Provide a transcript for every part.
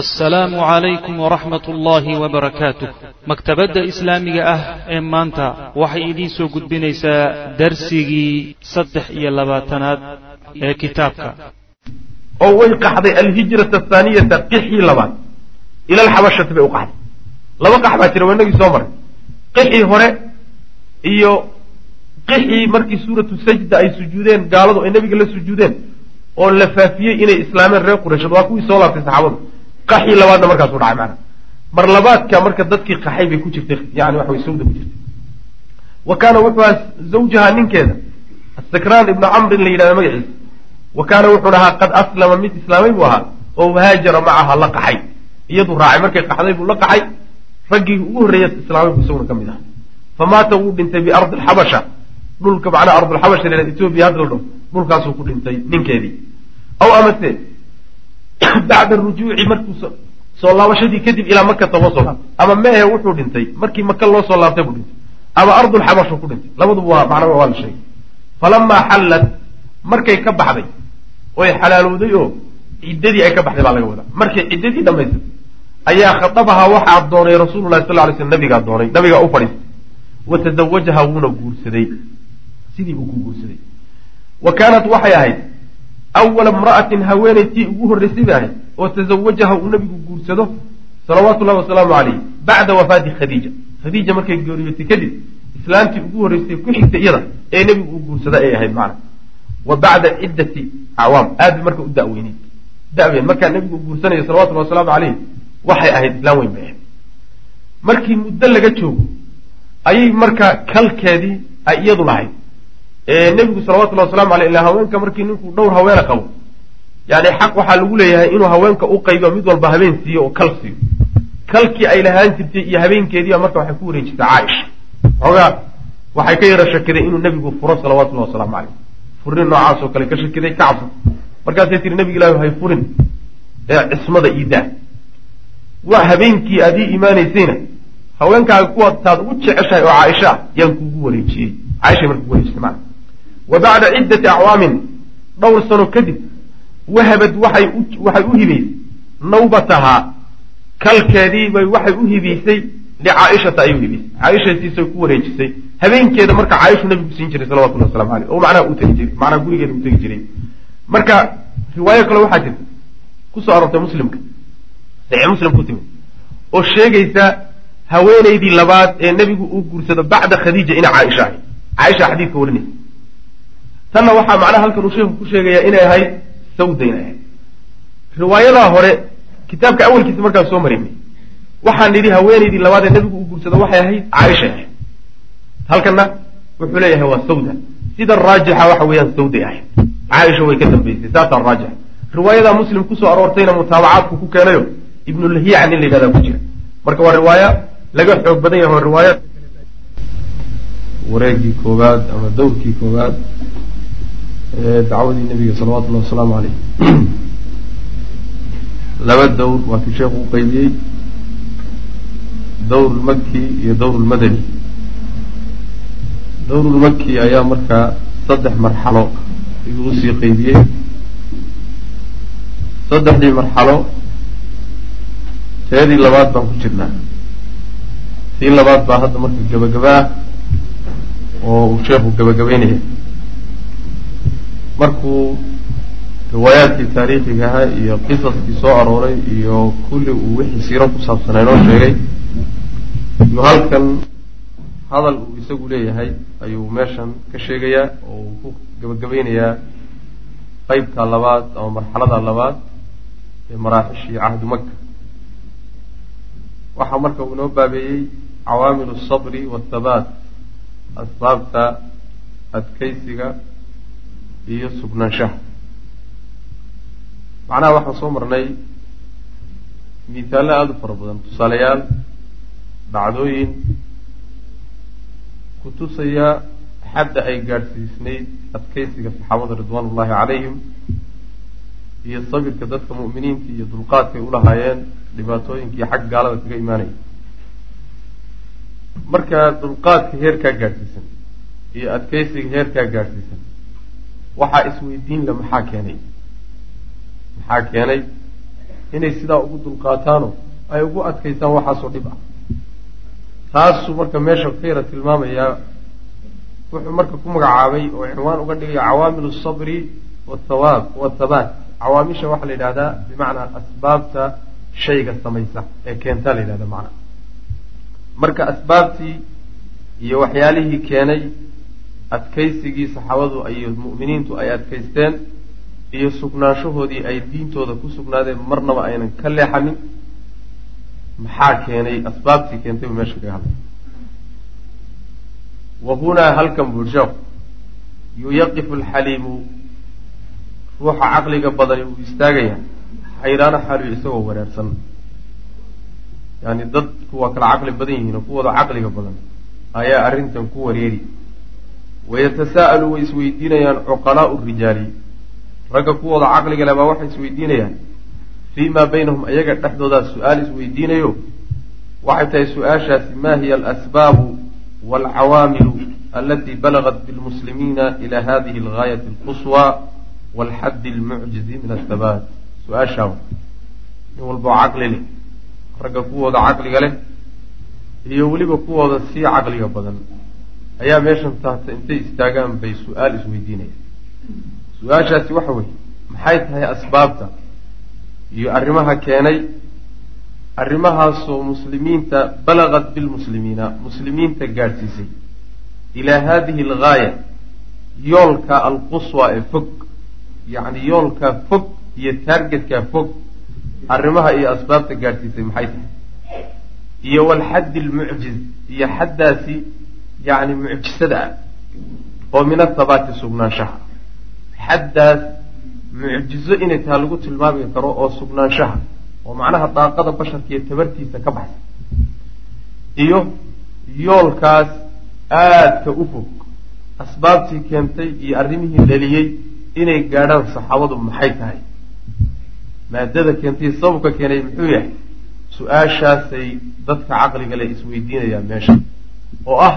assalaamu calaykum waraxmat ullaahi wabarakaatuh maktabadda islaamiga ah ee maanta waxay idiin soo gudbinaysaa darsigii saddex iyo labaatanaad ee kitaabka. Oo way qaxday alhijrata athaaniyata qixii labaad. Ila alxabashati bay u qaxday. Laba qax baa jira waa inagii soo maray. Qixii hore iyo qixii markii suuratu sajda ay sujuudeen gaaladu ay nebiga la sujuudeen oo la faafiyey inay islaameen reer qurayshad waa kuwii soo laabtay saxaabadu qaxii labaadna markaasuu dhacay maana mar labaadka marka dadkii qaxay bay ku jirtay yani waxa way sawda ku jirtay. Wa kaana wuxuu ahaa zawjaha ninkeeda asakraan ibnu camrin la yidhahda magaciisa. Wa kaana wuxuun ahaa qad aslama mid islaamay buu ahaa oo haajara macaha la qaxay. Iyadu raacay markay qaxday buu la qaxay raggii ugu horreeya islaamay buu isaguna ka mid aha famaata wuu dhintay biardi alxabasha dhulka macnaha ardulxabasha la etoobiya hadda la dho dhulkaasuu ku dhintay ninkeedii. Aw amase bacda rujuuci markuu soo laabashadii kadib ilaa makata loo soo laabtay ama mehe wuxuu dhintay. Markii maka loo soo laabtay buu dhintay. Ama ardulxabashu ku dhintay. Labaduba waa macnaa waa la sheegay. Falamaa xallat markay ka baxday oy xalaalowday oo ciddadii ay ka baxday baa laga wadaa. Markay ciddadii dhamaysatay ayaa khadabahaa waxaa doonay rasuululahi sal ly sl nabigaa doonay nabigaa u fadhiistay. Wa tazawajaha wuuna guursaday. Sidii buu ku guursaday. Wa kaanat waxay ahayd awala imra'atin haweenaytii ugu horraysay bay ahayd oo tazawajaha uu nabigu guursado salawaatu llahi wasalaamu calayh bacda wafaati khadiija khadiija markay geeriyootay kadib islaamtii ugu horreysay ku xigtay iyada ee nebigu uu guursada ay ahayd macna wa bacda ciddati acwaam aad bay marka u daweyneyd daweyn markaa nebigu uu guursanayo salawatullahi wasalaamu calayh waxay ahayd islaam weyn bay ahayd markii muddo laga joogo ayay markaa kalkeedii ay iyadu lahayd nebigu salawatullahi wasalamu aleyh ila haweenka markii ninkuu dhowr haweena qabo yani xaq waxaa lagu leeyahay inuu haweenka u qaybo mid walba habeen siiyo oo kal siiyo. Kalkii ay lahaan jirtay iyo habeenkeediiba marka waxay ku wareejisay caaisha. Xoogaa waxay ka yara shakiday inuu nebigu furo salawatullahi wasalaamu caleyh furin noocaasoo kale ka shakiday ka markaasay tiri nebig ilahi hay furin ee cismada iidaa wa habeenkii aad ii imaanaysayna. Haweenkaaga kuwaad taad ugu jeceshahay oo caaisha ah yaan kuugu wareejiyey. Caaishay marka kugu wareejisay maana wa bacda ciddati acwaamin dhowr sano kadib wahabad waxay u hibaysay nawbatahaa kalkeediibay waxay u hibaysay licaaishata ayay u hibaysay caaisha siisay ku wareejisay. Habeenkeeda marka caaishu nabigu siin jiray salawatullahi waslamu aleyh oo macnaha uu tegi jiray. Macnaha gurigeeda uu tegi jiray. Marka riwaayo kale waxaa jirta ku soo aroortay muslimka. Saxiix muslim ku timid. Oo sheegaysa haweenaydii labaad ee nebigu uu guursado bacda khadiija ina caaisha ahay caaisha xadiidka warinaysa tanna waxaa macnaha halkan uu sheeku ku sheegayaa inay ahayd sawda inay ahayd. Riwaayadaa hore kitaabka awalkiisa markaan soo marinay waxaan nidhi haweenaydii labaad ee nebigu uu guursado waxay ahayd caaisha. Ahayd halkanna wuxuu leeyahay waa sawda. Sida raajixa waxa weeyaan sawday ahayd. Caaisha way ka dambaysay saasaa raajix. Riwaayadaa muslim ku soo aroortayna mutaabacaadku ku keenayo ibnulhiyac nin la yidhahdaa ku jira. Marka waa riwaaya laga xoog badan yahay oo riwaaya wareegii koowaad ama dowrkii koowaad ee dacwadii nebiga salawatullahi wasalaamu caleyh laba dowr waa kii sheekhu u qeybiyey dowrulmaki iyo dowrulmadani dowrulmaki ayaa markaa saddex marxalo ayuu u sii qeybiyey saddexdii marxalo teedii labaad baan ku jirnaa. Tii labaad baa hadda marka gabagaba oo uu sheekhu gabagabeynaya markuu riwaayaadkii taariikhiga ahaa iyo qisaskii soo arooray iyo kulli uu wixii siiro ku saabsanaa inoo sheegay iyuu halkan hadal uu isagu leeyahay ayuu meeshan ka sheegayaa oo uu ku gabagabeynayaa qeybta labaad ama marxalada labaad ee maraaxishii cahdu maka waxaa marka uu inoo baabeeyey cawaamil asabri waathabaat asbaabta adkaysiga iyo sugnaanshaha macnaha waxaan soo marnay miisaallo aada u fara badan tusaalayaal dhacdooyin ku tusaya xadda ay gaadhsiisnayd adkaysiga saxaabada ridwaan ullahi calayhim iyo sabirka dadka mu'miniinta iyo dulqaadkay ulahaayeen dhibaatooyinkii xag gaalada kaga imaanaya marka dulqaadka heerkaa gaadhsiisan iyo adkaysiga heerkaa gaadhsiisan waxaa isweydiin le maxaa keenay? Maxaa keenay? Inay sidaa ugu dulqaataano ay ugu adkaystaan waxaasoo dhib ah. Taasuu marka meesha ka yara tilmaamayaa wuxuu marka ku magacaabay oo cinwaan uga dhigaya cawaamil asabri wathawaab wathabaat cawaamisha waxaa la yidhahdaa bimacnaa asbaabta shayga samaysa ee keentaa la yidhahda macna. Marka asbaabtii iyo waxyaalihii keenay adkaysigii saxaabadu iyo mu'miniintu ay adkaysteen iyo sugnaanshahoodii ay diintooda ku sugnaadeen marnaba aynan ka leexanin maxaa keenay asbaabtii keentay buu meesha kaga hadlay. Wa hunaa halkan buu sheekhu yuyaqifu alxaliimu ruuxa caqliga badani uu istaagaya xayraana xaaliyo isagoo wareersan. Yani dad kuwa kala caqli badan yihiin oo kuwooda caqliga badan ayaa arrintan ku wareeri wayatasaa'alu way isweydiinayaan cuqalaa'u rijaali ragga kuwooda caqliga leh baa waxay isweydiinayaan fii maa baynahum ayaga dhexdoodaa su'aal isweydiinayo waxay tahay su'aashaasi ma hiya alasbaabu waalcawaamilu alatii balagat bilmuslimiina ila hadihi algaayati alquswa walxaddi almucjizi min athabaat su'aashaa nin walboo caqli leh ragga kuwooda caqliga leh iyo weliba kuwooda sii caqliga badan ayaa meeshan taata intay istaagaan bay su'aal isweydiinayaan su'aashaasi waxa weeye maxay tahay asbaabta iyo arrimaha keenay? Arrimahaasoo muslimiinta balagad bilmuslimiina muslimiinta gaadhsiisay ilaa haadihi algaaya yoolka alquswa ee fog yacni yoolkaa fog iyo taargetkaa fog arrimaha iyo asbaabta gaadhsiisay maxay tahay? Iyo walxaddi almucjiz iyo xaddaasi yacni mucjisada ah oo min athabaati sugnaanshaha xaddaas mucjizo inay taha lagu tilmaami karo oo sugnaanshaha oo macnaha daaqada basharka iyo tabartiisa ka baxsan iyo yoolkaas aadka u fog asbaabtii keentay iyo arrimihii dhaliyey inay gaadhaan saxaabadu maxay tahay maadada keentay sababka keenay muxuu yahay su'aashaasay dadka caqliga leh isweydiinayaan meesha oo ah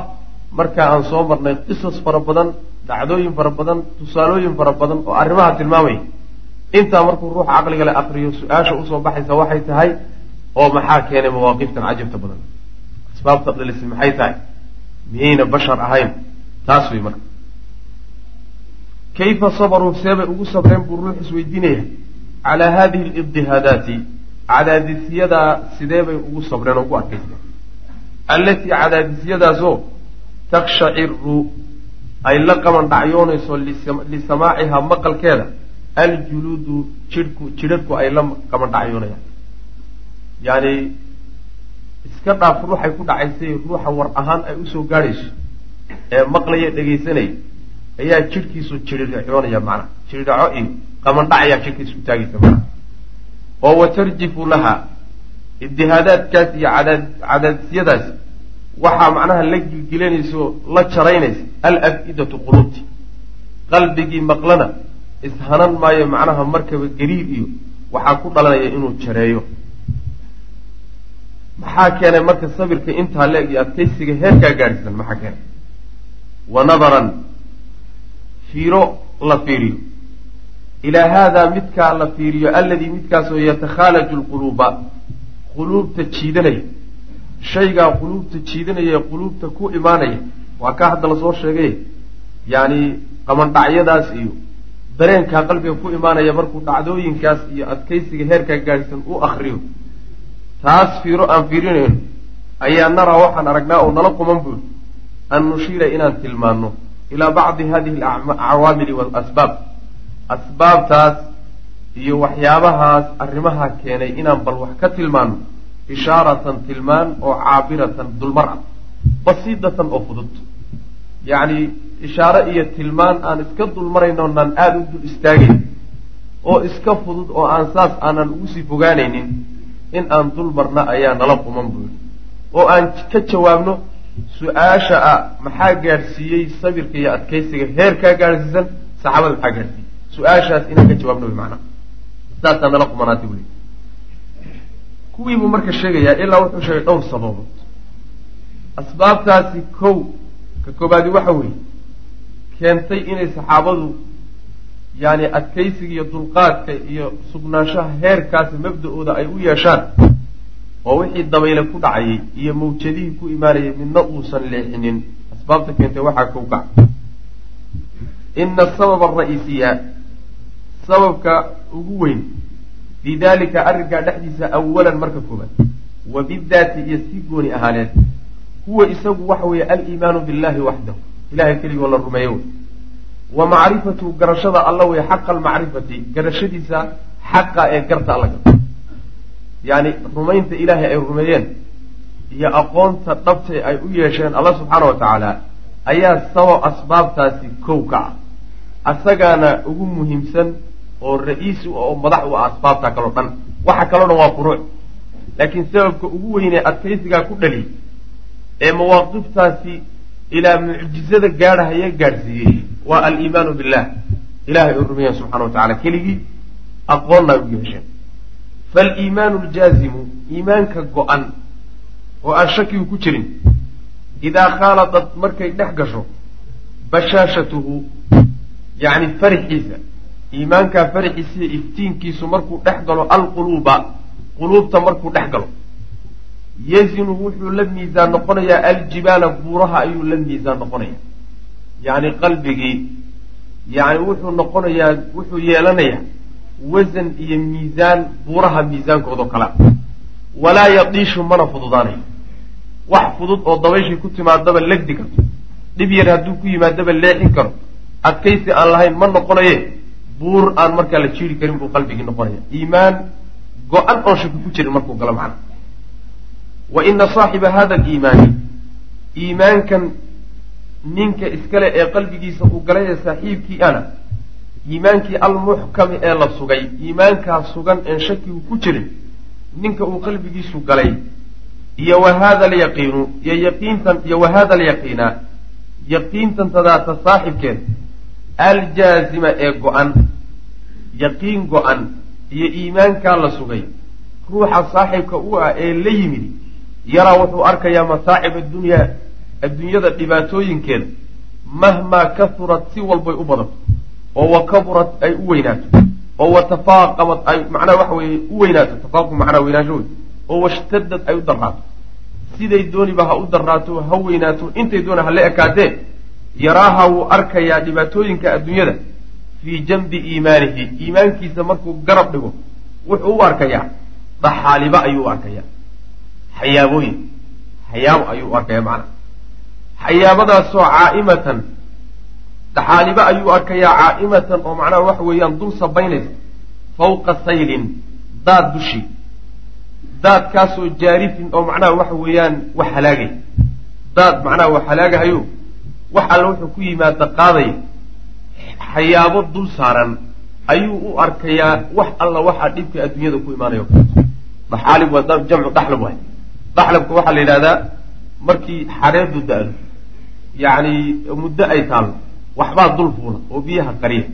markaa aan soo marnay qisas fara badan dhacdooyin fara badan tusaalooyin fara badan oo arrimaha tilmaamaya intaa markuu ruuxa caqliga le akriyo su'aasha u soo baxaysa waxay tahay oo maxaa keenay mawaaqiftan cajabta badan? Asbaabta dhalisi maxay tahay? Miyayna bashar ahayn? Taas wey marka. Kayfa sabaruu seebay ugu sabreen buu ruux isweydiinaya? Calaa hadihi alibdihaadaati cadaadisyadaa sidee bay ugu sabreen oo ugu adkaysteen? Allatii cadaadisyadaasoo takshaciru ay la qaban dhacyoonayso lisamaacihaa maqalkeeda aljuluudu jidhku jidhadhku ay la qaban dhacyoonayaan yacni iska dhaaf ruuxay ku dhacaysay ruuxa war ahaan ay u soo gaadhayso ee maqlaya dhegaysanaya ayaa jidhkiisu jiridhacoonaya macnaha jiridhaco iyo qabandhac ayaa jidhkiisa u taagaysa macnaha oo watarjifu laha ibdihaadaadkaas iyo cadaad cadaadisyadaas waxaa macnaha la gilgilanaysa oo la jaraynaysa alaf-idatu quluubti. Qalbigii maqlana ishanan maayo macnaha markaba gariir iyo waxaa ku dhalanaya inuu jareeyo. Maxaa keenay marka sabirka intaa leeg iyo adkaysiga heerkaa gaadhsan maxaa keenay? Wa nadaran fiiro la fiiriyo. Ilaa haadaa midkaa la fiiriyo alladii midkaasoo yatakhaalaju lquluuba quluubta jiidanaya shaygaa quluubta jiidanaya ee quluubta ku imaanaya. Waa ka hadda la soo sheegay yacni qamandhacyadaas iyo dareenkaa qalbiga ku imaanaya markuu dhacdooyinkaas iyo adkaysiga heerkaa gaadhsan u akriyo taas fiiro aan fiirinayno ayaa naraa waxaan aragnaa oo nala quman buuri an nushiira inaan tilmaanno ilaa bacdi hadihi alcawaamili waalasbaab asbaabtaas iyo waxyaabahaas arrimaha keenay inaan bal wax ka tilmaanno ishaaratan tilmaan oo caabiratan dulmar ah basiidatan oo fudud. Yacni ishaare iyo tilmaan aan iska dulmarayno naan aada u dul istaagayn oo iska fudud oo aan saas aanan ugu sii fogaanaynin in aan dul marna ayaa nala quman buu yidhi. Oo aan ka jawaabno su'aasha ah maxaa gaadhsiiyey sabirka iyo adkaysiga heerkaa gaadhsiisan saxaabada maxaa gaadhsiiyey su'aashaas inaan ka jawaabno wy macnaha saasaa nala qumanaatay buli kuwii buu marka sheegayaa ilaa wuxuu sheegay dhowr sababood. Asbaabtaasi kow ka koobaadi waxa weeye keentay inay saxaabadu yani adkaysiga iyo dulqaadka iyo sugnaanshaha heerkaasi mabda-ooda ay u yeeshaan oo wixii dabayle ku dhacayay iyo mawjadihii ku imaanayay midna uusan leexinin asbaabta keentay waxaa kow ina asababa ara-iisiya sababka ugu weyn fii arrinkaa dhexdiisa awalan marka koobaad wa bidaati iyo si gooni ahaaneed. Huwa isagu waxa weeye aliimaanu billahi waxdahu. Ilahay keligoo la rumeeyo. Wey wa macrifatu garashada alla wey xaqa almacrifati garashadiisa xaqa ee garta alla garta. Yacni rumaynta ilaahay ay rumeeyeen iyo aqoonta dhabta ay u yeesheen alla subxaana wa tacaala ayaa sabab asbaabtaasi kow ka ah. Asagaana ugu muhiimsan oo ra'iisi oo madax u ah asbaabta kaloo dhan. Waxa kaloo dhan waa furuuc laakiin sababka ugu weynee adkaysigaa ku dhali ee mawaaqiftaasi ilaa mucjizada gaadhahaya gaadhsiiyey waa aliimaanu billah. Ilahay oo rumeeyeen subxana wa tacala keligii aqoonna u yeesheen faaliimaanu ljaazimu iimaanka go-an oo aan shakigu ku jirin idaa khaaladat markay dhex gasho bashaashatuhu yacni farixiisa iimaankaa farixiisa iyo iftiinkiisu markuu dhex galo alquluuba quluubta markuu dhex galo. Yazinu wuxuu la miisaan noqonayaa aljibaala buuraha ayuu la miisaan noqonaya yacni qalbigii yacni wuxuu noqonayaa wuxuu yeelanayaa wasan iyo miisaan buuraha miisaankoodo kala walaa yadiishu mana fududaanayo wax fudud oo dabayshii ku timaadaba legdi karto. Dhib yar hadduu ku yimaadaba leexin karo. Adkaysi aan lahayn ma noqonaye buur aan markaa la jiiri karin buu qalbigii noqonaya iimaan go-an oon shaki ku jirin markuu galo macna. Wa ina saaxiba hada aliimaani iimaankan ninka iskale ee qalbigiisa uu galay ee saaxiibkii ana iimaankii almuxkami ee la sugay iimaankaa sugan een shakigu ku jirin ninka uu qalbigiisu galay iyo wa hada alyaqiinu iyo yaqiintan iyo wa hada alyaqiina yaqiintan tadaata saaxibkeed aljaazima ee go-an yaqiin go-an iyo iimaankaa la sugay. Ruuxa saaxibka u ah ee la yimid yaraa wuxuu arkayaa masaacib addunyaa adduunyada dhibaatooyinkeeda mahmaa kahurat si walbay u badato oo wa kaburat ay u weynaato oo wa tafaaqamad ay macnaha waxa weeye u weynaato tafaaqum macnaha weynaansho wey oo washtadad ay u darraato. Siday dooniba ha u darraato ha weynaato intay doona ha la ekaatee yaraaha wuu arkayaa dhibaatooyinka adduunyada fii janbi iimaanihi. Iimaankiisa markuu garab dhigo wuxuu u arkayaa. Dhaxaaliba ayuu u arkayaa. Xayaabooyin xayaabo ayuu u arkaya macnaha xayaabadaasoo caa'imatan dhaxaaliba ayuu arkayaa caa'imatan oo macnaha waxa weeyaan dul sabaynaysa. Fawqa saylin daad dushii daadkaasoo jaarifin oo macnaha waxa weeyaan wax halaagay. Daad macnaha wax halaagahayo wax alla wuxuu ku yimaada qaadaya xayaabo dul saaran. Ayuu u arkayaa wax alla waxaa dhibka adduunyada ku imaanayo. Daxaalib waa jamcu daxlab waay. Daxlabka waxaa la yidhahdaa markii xareedu da-do yacni muddo ay taalo waxbaa dul fuula oo biyaha qariya.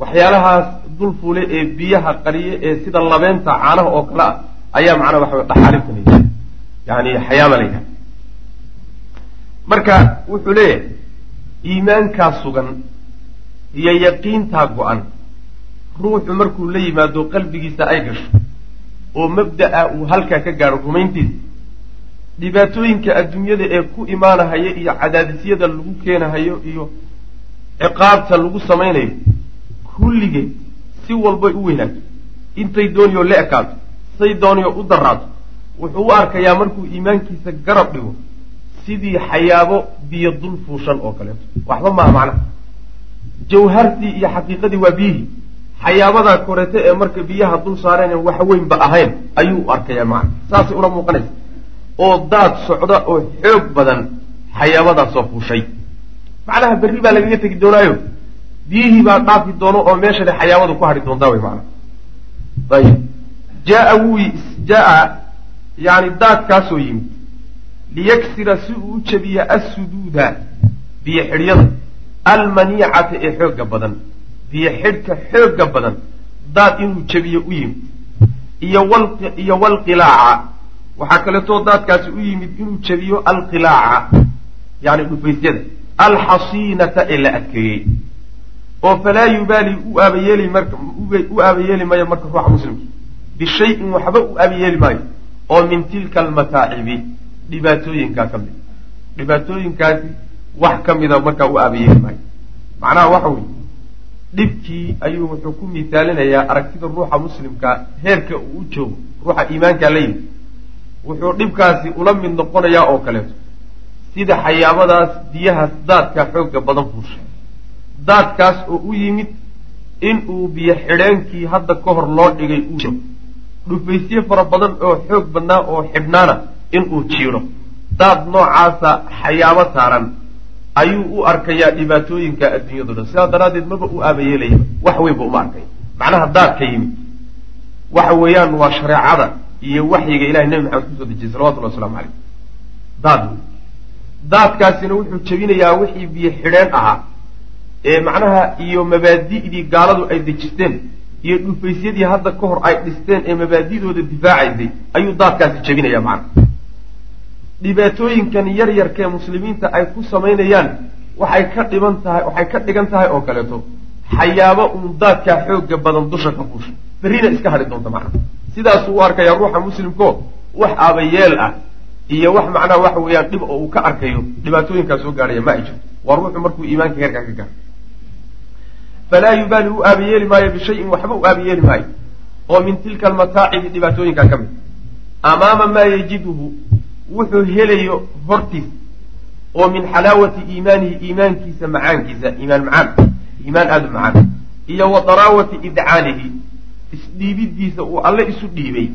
Waxyaalahaas dul fuule ee biyaha qariye ee sida labeenta caanaha oo kale ah ayaa macnaa waxa wey la yidhahda yani xayaaba la yidhahda marka wuxuu leeyahay iimaankaa sugan iyo yaqiintaa go-an ruuxu markuu la yimaado qalbigiisa ay gasho oo mabda'a uu halkaa ka gaadho rumayntiisa dhibaatooyinka adduunyada ee ku imaanahayo iyo cadaadisyada lagu keenahayo iyo ciqaabta lagu samaynayo kulligeed si walbay u weynaato intay dooniyoo la ekaato say dooniyoo u daraato wuxuu u arkayaa markuu iimaankiisa garab dhigo sidii xayaabo biyo dul fuushan oo kaleeto waxba maaha macnaha jawhartii iyo xaqiiqadii waa biyihii xayaabadaa koreete ee marka biyaha dul saareen wax weynba ahayn ayuu u arkayaa macna. Saasay ula muuqanaysa. Oo daad socda oo xoog badan xayaabadaasoo fuushay. Macnaha berri baa lagaga tegi doonaayo. Biyihii baa dhaafi doono oo meeshana xayaabadu ku hadhi doontaa wey macna. Ayib jaa wuu jaa yani daadkaasoo yimid liyaksira si uu u jabiya assuduuda biyo xidhyada almaniicata ee xoogga badan biyo xidhka xoogga badan daad inuu jabiyo u yimid. Iyo walqilaaca waxaa kaleetoo daadkaasi u yimid inuu jabiyo alqilaaca yani dhufaysyada alxasiinata ee la adkeeyey oo falaa yubaali u aabayeeli marka u aabayeeli maayo marka ruuxa muslimka bishayin waxba u aabayeeli maayo oo min tilka almataacibi dhibaatooyinkaa ka mid. Dhibaatooyinkaasi wax ka mida markaa u aabayeeli maayo macnaha waxa weeye dhibkii ayuu wuxuu ku misaalinayaa aragtida ruuxa muslimka heerka uu u joogo ruuxa iimaankaa la yimid. Wuxuu dhibkaasi ula mid noqonayaa oo kaleeto. Sida xayaabadaas biyahaas daadka xoogga badan fuushay daadkaas oo u yimid in uu biyo xidheenkii hadda ka hor loo dhigay uu jiro dhufaysye fara badan oo xoog badnaa oo xidhnaana in uu jiiro. Daad noocaasa xayaabo saaran ayuu u arkayaa dhibaatooyinka adduunyado dhan sidaa daraaddeed maba u aabayeelaya wax weynba uma arkaya macnaha daadka yimid. Waxa weeyaan waa shareecada iyo waxyiga ilahay nebi maxamed ku soo dejiyey salawatullahi waslamu caleyh daad wey daadkaasina wuxuu jebinayaa wixii biyo xidheen ahaa ee macnaha iyo mabaadi'dii gaaladu ay dejisteen iyo dhufaysyadii hadda ka hor ay dhisteen ee mabaadidooda difaacaysay ayuu daadkaasi jebinaya macnaha dhibaatooyinkan yar yarkaee muslimiinta ay ku samaynayaan waxay ka dhiban tahay waxay ka dhigan tahay oo kaleeto xayaabo uun daadkaa xooga badan dusha ka fuusha. Berrina iska hadhi doonta macnaha sidaasuu u arkayaa ruuxa muslimko wax aabayeel ah iyo wax macnaha waxa weeyaan dhib oo uu ka arkayo dhibaatooyinkaa soo gaadhaya ma ay jirto waa ruuxu markuu iimaanka heerkaa ka gaaro. Falaa yubaali u aabayeeli maayo bishayin waxba u aabayeeli maayo oo min tilka almataacibi dhibaatooyinkaa ka mid. Amaama maa yajiduhu wuxuu helayo hortiis oo min xalaawati iimaanihi iimaankiisa macaankiisa iimaan macaan iimaan aada u macaan iyo wa daraawati idcaanihi isdhiibiddiisa uu alle isu dhiibay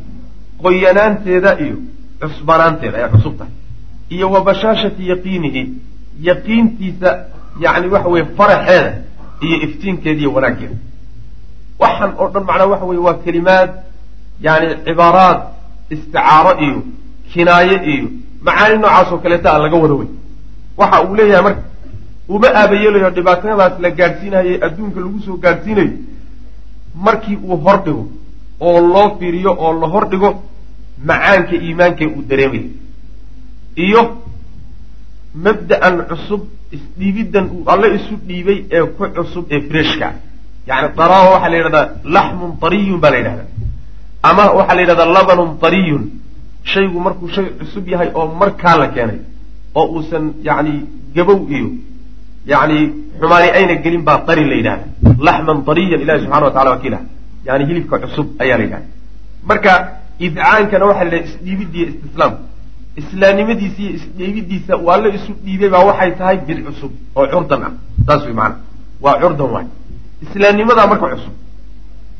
qoyanaanteeda iyo cusbanaanteeda ay cusub tahay iyo wa bashaashati yaqiinihi yaqiintiisa yacni waxa weye faraxeeda iyo iftiinkeeda iyo wanaaggeeda. Waxaan oo dhan macnaa waxa weye waa kelimaad yani cibaaraad isticaaro iyo kinaaye iyo macaani noocaas oo kaleeta a laga wada wey waxa uu leeyahay marka uma aabayeelayo dhibaatadaas la gaadhsiinayo adduunka lagu soo gaadhsiinayo markii uu hor dhigo oo loo fiiriyo oo la hor dhigo macaanka iimaanka uu dareemayo iyo mabda'an cusub isdhiibiddan uu alle isu dhiibay ee ku cusub ee freshka yani daraaho waxaa la yidhahdaa laxmun tariyun baa la yidhahdaa. Ama waxaa la yidhahdaa labanun tariyun shaygu markuu shay cusub yahay oo markaa la keenay oo uusan yani gabow iyo yani xumaani ayna gelin baa tari la yidhahda laxman tariyan ilahi subxana wa tacala waa yani hilibka cusub ayaa la yidhahda marka idcaankana waxaa la yidhaha isdhiibidiiyo istislaam. Islaamnimadiisa iyo isdhiibidiisa uu alle isu dhiibay baa waxay tahay bir cusub oo curdan ah. Saas way maana waa curdan waay. Islaamnimadaa marka cusub.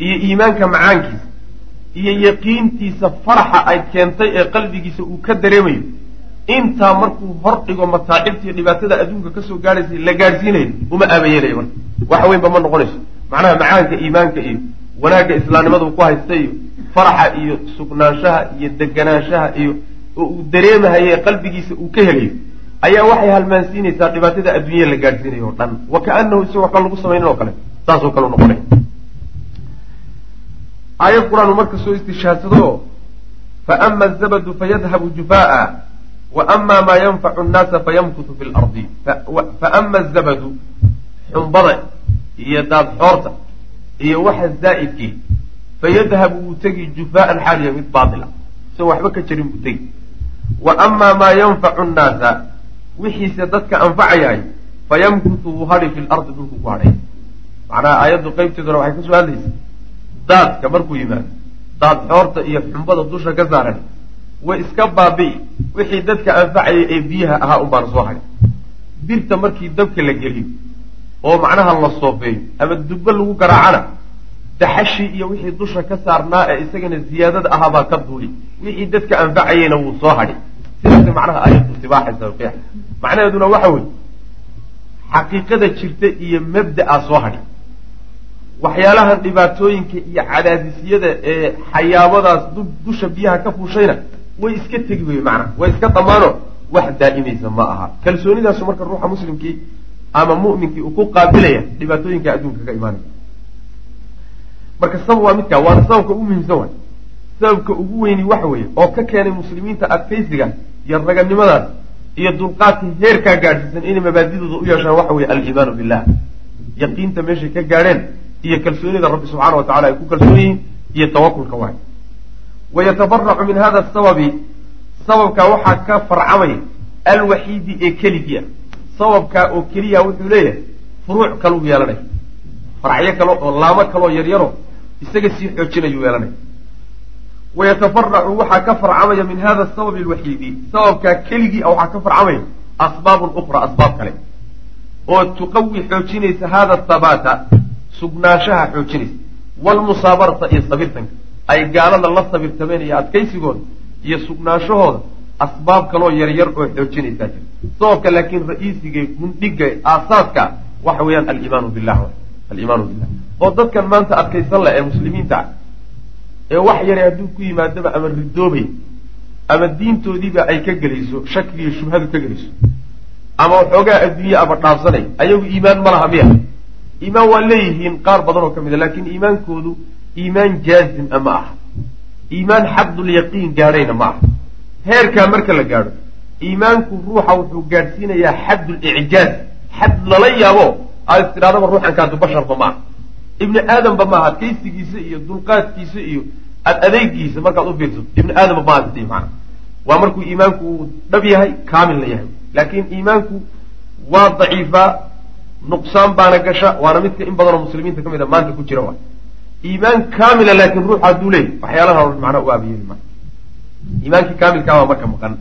Iyo iimaanka macaankiisa iyo yaqiintiisa faraxa ay keentay ee qalbigiisa uu ka dareemayo. Intaa markuu hor dhigo mataacibta iyo dhibaatada adduunka ka soo gaadhaysa la gaadhsiinayo uma aabayeelayo marka. Wax weynba ma noqonayso. Macnaha macaanka iimaanka iyo wanaagga islaamnimadu ku haysta iyo faraxa iyo sugnaanshaha iyo deganaanshaha iyo oo uu dareemahaye qalbigiisa uu ka helayo ayaa waxay halmaansiinaysaa dhibaatada adduunya la gaadhsiinayo o dhan. Wa kaanahu isagoo waxba lagu samaynin oo kale saasoo kale u noqonay aayad qur'aanu marka soo fa ama azabadu fayadhabu jufaa'a wa ama maa yanfacu nnaasa fayamkutu fi lardi fa ama azabadu xumbada iyo daadxoorta iyo waxa zaa'idkii fayadhabu wuu tegi jufaa'an xaaliya mid baatila. Isagoo waxba ka jirin buu tegi. Wa amaa maa yanfacu nnaasa wixiise dadka anfacayaay fayamkutu wuu hadhi fi lardi dhulku ku hadhay. Macnaha aayaddu qeybteeduna waxay ka soo hadlaysa daadka markuu yimaado daad xoorta iyo xumbada dusha ka saaran way iska baabi'i wixii dadka anfacayay ee biyaha ahaa un baana soo hadhay birta markii dabka la geliyo oo macnaha la soofeeyo ama dubbo lagu garaacana daxashii iyo wixii dusha ka saarnaa ee isagana ziyaadada ahaabaa ka duuli. Wixii dadka anfacayeyna wuu soo hadhay sidaas macnaha aayaddu tibaaxaysa qiyax macnaheeduna waxa weye xaqiiqada jirta iyo mabda'a soo hadhay waxyaalahan dhibaatooyinka iyo cadaadisyada ee xayaabadaas dusha biyaha ka fuushayna way iska tegi wey macnaha way iska dhammaano. Wax daa'imaysa ma aha. Kalsoonidaasu marka ruuxa muslimkii ama mu'minkii uu ku qaabilaya dhibaatooyinka adduunka ka imaanaya. Marka sabab waa midkaa waana sababka ugu muhiimsan waay. Sababka ugu weyni waxa weeye oo ka keenay muslimiinta adkaysiga iyo raganimadaas iyo dulqaadka heerkaa gaadhsiisan inay mabaadidooda u yeeshaan waxa weye aliimaanu billah yaqiinta meeshay ka gaadheen iyo kalsoonida rabbi subxaana wa tacala ay ku kalsoon yihiin iyo tawakulka waay. Wayatabara'u min hada sababi sababkaa waxaa ka farcamaya alwaxiidi ee keligii ah. Sababkaa oo keliya wuxuu leeyahay furuuc kaluu yeelanaya faracyo kale oo laamo kaloo yaryaro isaga sii xoojinayuu yeelanaya wayatafaracu waxaa ka farcamaya min hada sababi alwaxiidi sababkaa keligii ah waxaa ka farcamaya asbaabun ukra asbaab kale. Oo tuqawi xoojinaysa hada thabaata sugnaanshaha xoojinaysa waalmusaabarata iyo sabirtanka. Ay gaalada la sabirtameen iyo adkaysigooda iyo sugnaanshahooda asbaab kaloo yaryar oo xoojinaysaa jira sababka laakiin ra'iisiga gundhiga aasaaska waxa weeyaan aliimaanu billah aliimaanu billah oo dadkan maanta adkaysan leh ee muslimiinta ah ee wax yare hadduu ku yimaadaba ama ridoobay ama diintoodiiba ay ka gelayso shakigiiyo shubhadu ka gelayso ama waxoogaa adduunye aba dhaafsanay ayagu iimaan ma laha miya iimaan waa leeyihiin qaar badan oo ka mid a laakiin iimaankoodu iimaan jaazim a ma aha. Iimaan xaqdulyaqiin gaadhayna ma aha. Heerkaa marka la gaadho iimaanku ruuxa wuxuu gaadhsiinayaa xaddulicjaaz xad lala yaabo aad istidhahdaba ruuxankaadu basharba ma aha. Ibni aadamba maaha adkaysigiisa iyo dulqaadkiisa iyo ad adeegiisa markaad u fiirsato ibni aadamba maaha sii macana waa markuu iimaanku uu dhab yahay kaamilna yahay. Laakiin iimaanku waa daciifaa nuqsaan baana gasha waana midka in badanoo muslimiinta ka mid a maanta ku jira wa iimaan kaamila laakiin ruuxa hadduu leeyay waxyaalaha macnaa u aabiyeeli ma. Iimaankii kaamilkaa waa marka maqan.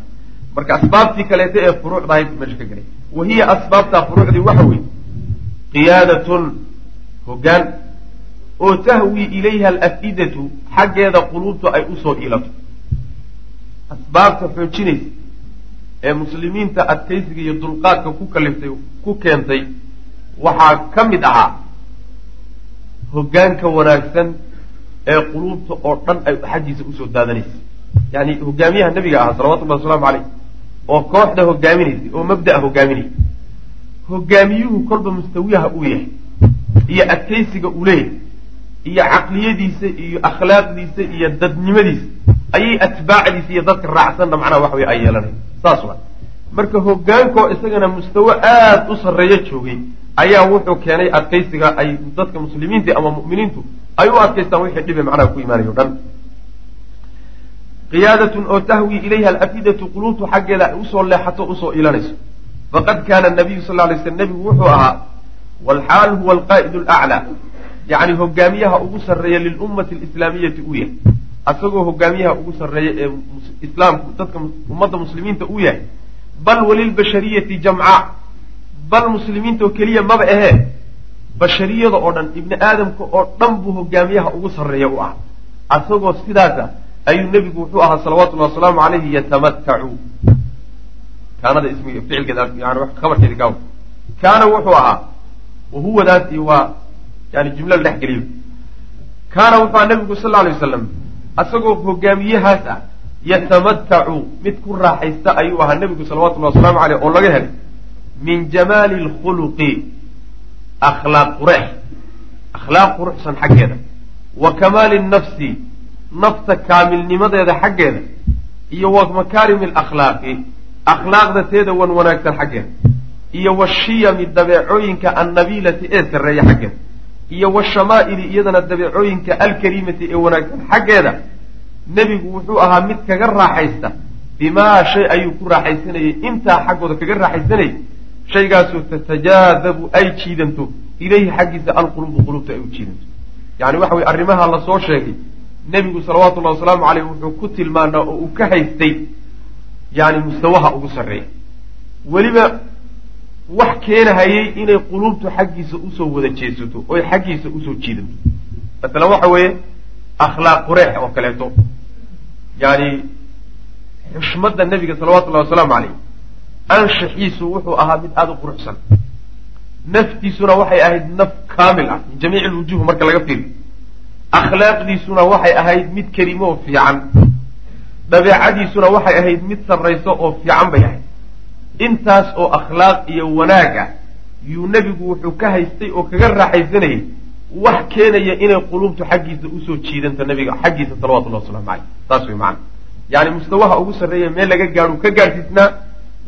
Marka asbaabtii kaleeta ee furuucda ahayd meesha ka gelay wa hiya asbaabtaa furuucdii waxa weeye. Qiyaadatun hoggaan. Oo tahwi ilayha alafidatu xaggeeda quluubtu ay u soo iilato. Asbaabta xoojinaysa ee muslimiinta adkaysiga iyo dulqaadka ku kaliftay ku keentay waxaa ka mid ahaa hoggaanka wanaagsan ee quluubta oo dhan ay xaggiisa u soo daadanaysa. Yani hogaamiyaha nabiga ahaa salawatullahi wasalaamu caleyh oo kooxda hogaaminaysay oo mabda'a hogaaminaysa hogaamiyuhu kolba mustawiyaha uu yahay iyo adkaysiga uu leeyahay iyo caqliyadiisa iyo akhlaaqdiisa iyo dadnimadiisa ayay atbaacdiisa iyo dadka raacsanna macnaha wax wey ay yeelanaya saas wa marka hogaankoo isagana mustawo aada u sarreeyo joogay ayaa wuxuu keenay adkaysiga ay dadka muslimiinta ama mu'miniintu ay u adkaystaan wixii dhibe macnaha ku imaanayo dhan. Qiyaadatun oo tahwi ilayha alafidatu quluubtu xaggeeda ay u soo leexato u soo iilanayso faqad kaana nabiyu sal lay slam nebigu wuxuu ahaa walxaal huwa alqaa'id alaclaa yacni hogaamiyaha ugu sarreeya lilummati alislaamiyati uu yahay. Asagoo hogaamiyaha ugu sarreeya ee islaamku dadka ummadda muslimiinta uu yahay bal walilbashariyati jamca bal muslimiinta oo keliya maba ahee bashariyada oo dhan ibni aadamka oo dhan buu hogaamiyaha ugu sarreeya u ah. Asagoo sidaasa ayuu nebigu wuxuu ahaa salawatullahi wasalaamu calayhi yatamatacu gaaw. Kaana wuxuu ahaa wahuwadaasi waa yani jumla la dhex geliyo. Kaana wuxuu ahaa nebigu sal lla alay wasalam asagoo hogaamiyahaas ah yatamatacu mid ku raaxaysta ayuu ahaa nebigu salawatullahi wasalaamu caleyh oo laga helay. min jamaali lkhuluqi akhlaaq qurex akhlaaq quruxsan xaggeeda. wa kamaali nafsi nafta kaamilnimadeeda xaggeeda. iyo wa makaarimi alakhlaaqi akhlaaqda teeda wan wanaagsan xaggeeda. iyo washiyami dabeecooyinka annabiilati ee sarreeya xaggeeda. iyo washamaaili iyadana dabeecooyinka alkariimati ee wanaagsan xaggeeda nebigu wuxuu ahaa mid kaga raaxaysta. Bimaa shay ayuu ku raaxaysanayay. Intaa xaggooda kaga raaxaysanayay shaygaasoo tatajaadabu ay jiidanto. Ilayhi xaggiisa alqulubu qulubta ay u jiidanto. Yani waxa weye arrimaha la soo sheegay nebigu salawatullahi wasalaamu caleyh wuxuu ku tilmaanaa oo uu ka haystay yani mustawaha ugu sarreeya. Weliba wax keenahayay inay quluubtu xaggiisa u soo wada jeesato oy xaggiisa u soo jiidanto. Masalan waxa weeye akhlaaq qureex oo kaleeto yani xushmadda nebiga salawatullahi wasalaamu caleyh anshaxiisu wuxuu ahaa mid aada u quruxsan. Naftiisuna waxay ahayd naf kaamil ah min jamiici lwujuh marka laga fiiriyo akhlaaqdiisuna waxay ahayd mid kerimo oo fiican. Dabeecadiisuna waxay ahayd mid sarrayso oo fiican bay ahayd. Intaas oo akhlaaq iyo wanaag ah yuu nebigu wuxuu ka haystay oo kaga raaxaysanayay wax keenaya inay quluubtu xaggiisa u soo jiidanto nabiga xaggiisa salawatullahi waslamu caleyh saas wey macana yani mustawaha ugu sarreeya meel laga gaadhu ka gaadhsiisnaa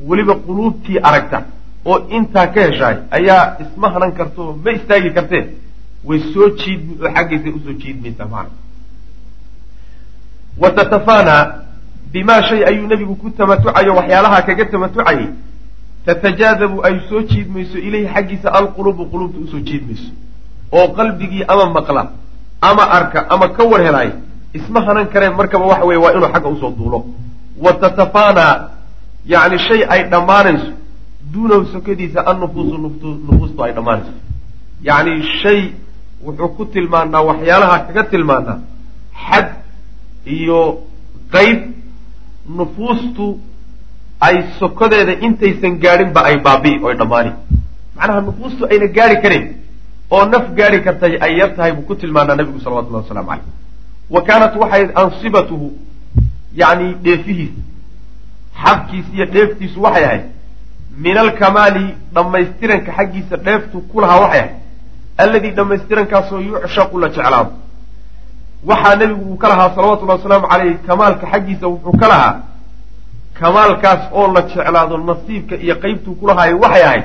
weliba quluubtii aragta oo intaa ka heshaay ayaa isma hanan karto ma istaagi kartee way soo jiidmi oo xaggiisa u soo jiidmaysaa maana wa bimaa shay ayuu nebigu ku tamatucayo waxyaalaha kaga tamatucayay tatajaadabu ay soo jiidmayso ilayhi xaggiisa alqulubu qulubta u soo jiidmayso oo qalbigii ama maqla ama arka ama ka war helaay isma hanan kareen markaba waxa weye waa inuu xagga u soo duulo. Wa tatafaanaa yacni shay ay dhammaanayso duunahu sokadiisa annufuusu nufuustu ay dhammaanayso. Yacni shay wuxuu ku tilmaanaa waxyaalaha kaga tilmaanaa xad iyo qeyb nufuustu ay sokodeeda intaysan gaadhinba ay baabi'i oy dhammaani. Macnaha nufuustu ayna gaari karin oo naf gaari kartay ay yar tahay buu ku tilmaanaa nabigu salawatullahi waslamu caleyh wa kaanat waxay ansibatuhu yacni dheefihiisa xabkiisa iyo dheeftiisu waxay ahayd min alkamaali dhammaystiranka xaggiisa dheeftu ku lahaa waxay ahayd alladii dhammaystirankaasoo yucshaqu la jeclaado. Waxaa nebigu uu ka lahaa salawatullahi wasalaamu caleyh kamaalka xaggiisa wuxuu ka lahaa kamaalkaas oo la jeclaado nasiibka iyo qeybtuu kulahaayo waxay ahayd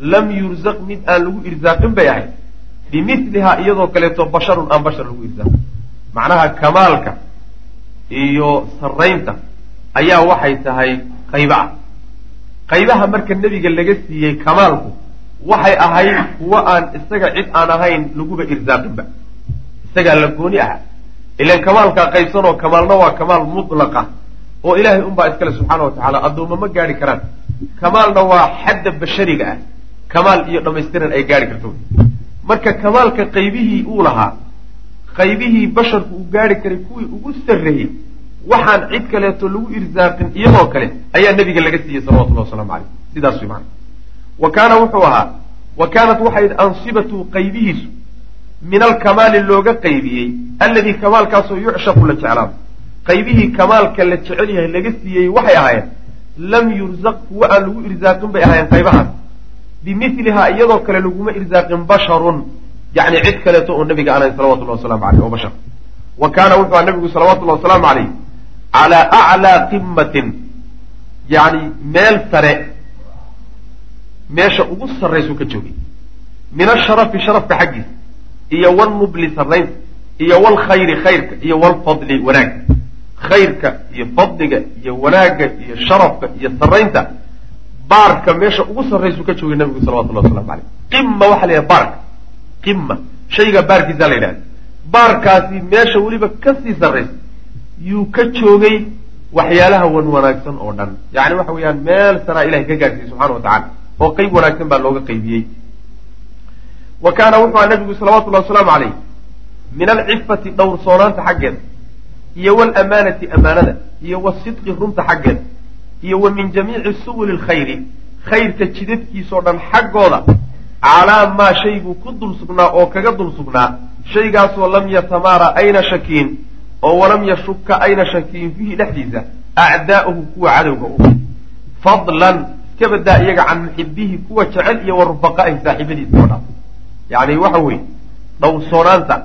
lam yurzaq mid aan lagu irsaaqin bay ahayd. Bimilihaa iyadoo kaleeto basharun aan bashar lagu irsaaqin macnaha kamaalka iyo saraynta ayaa waxay tahay qayba ah qaybaha marka nebiga laga siiyey kamaalku waxay ahayd kuwo aan isaga cid aan ahayn laguba irsaaqinba isagaa la gooni aha ilan kamaalkaa qaybsanoo kamaalna waa kamaal mutlaqa oo ilaahay unbaa iskale subxaana wa tacaala. Addoomma ma gaari karaan. Kamaalna waa xadda bashariga ah kamaal iyo dhammaystiran ay gaari karto. Marka kamaalka qaybihii uu lahaa qaybihii basharku uu gaari karay kuwii ugu sarreeyey waxaan cid kaleeto lagu irsaaqin iyadoo kale ayaa nebiga laga siiyey salawatullahi wasalaamu caleyh sidaas way maana wa kaana wuxuu ahaa wa kaanat waxay ansibatu qaybihiisu min alkamaali looga qaybiyey alladii kamaalkaasoo yucshaqu la jeclaado qaybihii kamaalka la jecel yahay laga siiyey waxay ahaayeen lam yurzaq kuwa aan lagu irsaaqin bay ahaayeen qaybahaas bimilihaa iyadoo kale laguma irsaaqin basharun. yani cid kaleeto oo nabiga anayn salawatullahi wasalaamu aleyh oo bashar. Wa kaana wuxuu aha nabigu salawatullahi wasalaamu caleyh calaa aclaa qimatin yani meel sare meesha ugu sarraysuu ka joogay. Min asharafi sharafka xaggiisa iyo walnubli sarraynta iyo walkhayri khayrka iyo walfadli wanaag. Khayrka iyo fadliga iyo wanaagga iyo sharafka iyo sarraynta baarka meesha ugu sarraysuu ka joogay nabigu salawatullahi waslamu caleyh qima waxaa la yidhaha baarka qima shayga baarkiisaa la yidhahda baarkaasi meesha weliba ka sii sarraysa. Yuu ka joogay waxyaalaha wan wanaagsan oo dhan. Yacni waxa weeyaan meel saraa ilahay ka gaarsiiyey subxana wa tacala oo qeyb wanaagsan baa looga qaybiyey wa kaana wuxuu aha nabigu salawatullahi wasalaamu caleyh min alcifati dhowrsoonaanta xaggeeda iyo walamaanati amaanada iyo wasidqi runta xaggeeda iyo wa min jamiici subuli lkhayri khayrka jidadkiisoo dhan xaggooda calaa maa shaybuu ku dul sugnaa oo kaga dul sugnaa shaygaasoo lam yatamaara ayna shakiin oo walam yashuka ayna shakiin fiihi dhexdiisa acdaa'uhu kuwa cadowga u fadlan iska badaa iyaga can muxibihi kuwa jecel iyo wa rufaqaa'ihi saaxiibadiisa oo dhan. Yacni waxa weeye dhowrsoonaanta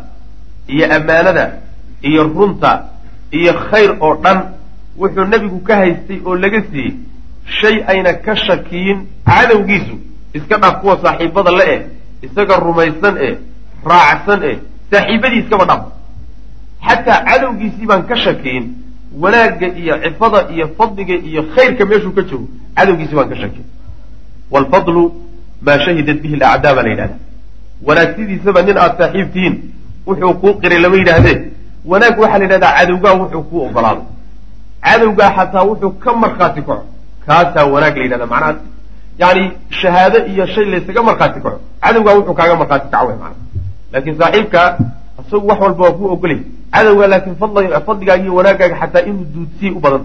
iyo ammaanada iyo runta iyo khayr oo dhan wuxuu nebigu ka haystay oo laga siiyey shay ayna ka shakiyin cadowgiisu. Iska dhaaf kuwa saaxiibada le eh isaga rumaysan eh raacsan eh saaxiibadii iskaba dhaaf xataa cadowgiisii baan ka shakiyin wanaagga iyo cifada iyo fadliga iyo khayrka meeshuu ka joogo cadowgiisii baan ka shakiyin. Waalfadlu maa shahidat bihi alacdaa baa la yidhahda wanaagsidiisaba nin aada saaxiib tihiin wuxuu kuu qiray lama yidhaahdee. Wanaag waxaa la yidhahdaa cadowgaa wuxuu kuu ogolaaday cadowgaa xataa wuxuu ka markhaati kaco kaasaa wanaag la yidhahda macnaha yani shahaado iyo shay laysaga markhaati kaco cadowgaa wuxuu kaaga markhaati kaco maanaa laakiin saaxiibkaa isagu wax walba waa kuu ogolay. Cadowgaa laakiin fadligaaga iyo wanaagaaga xataa inuu duudsiyey u badan.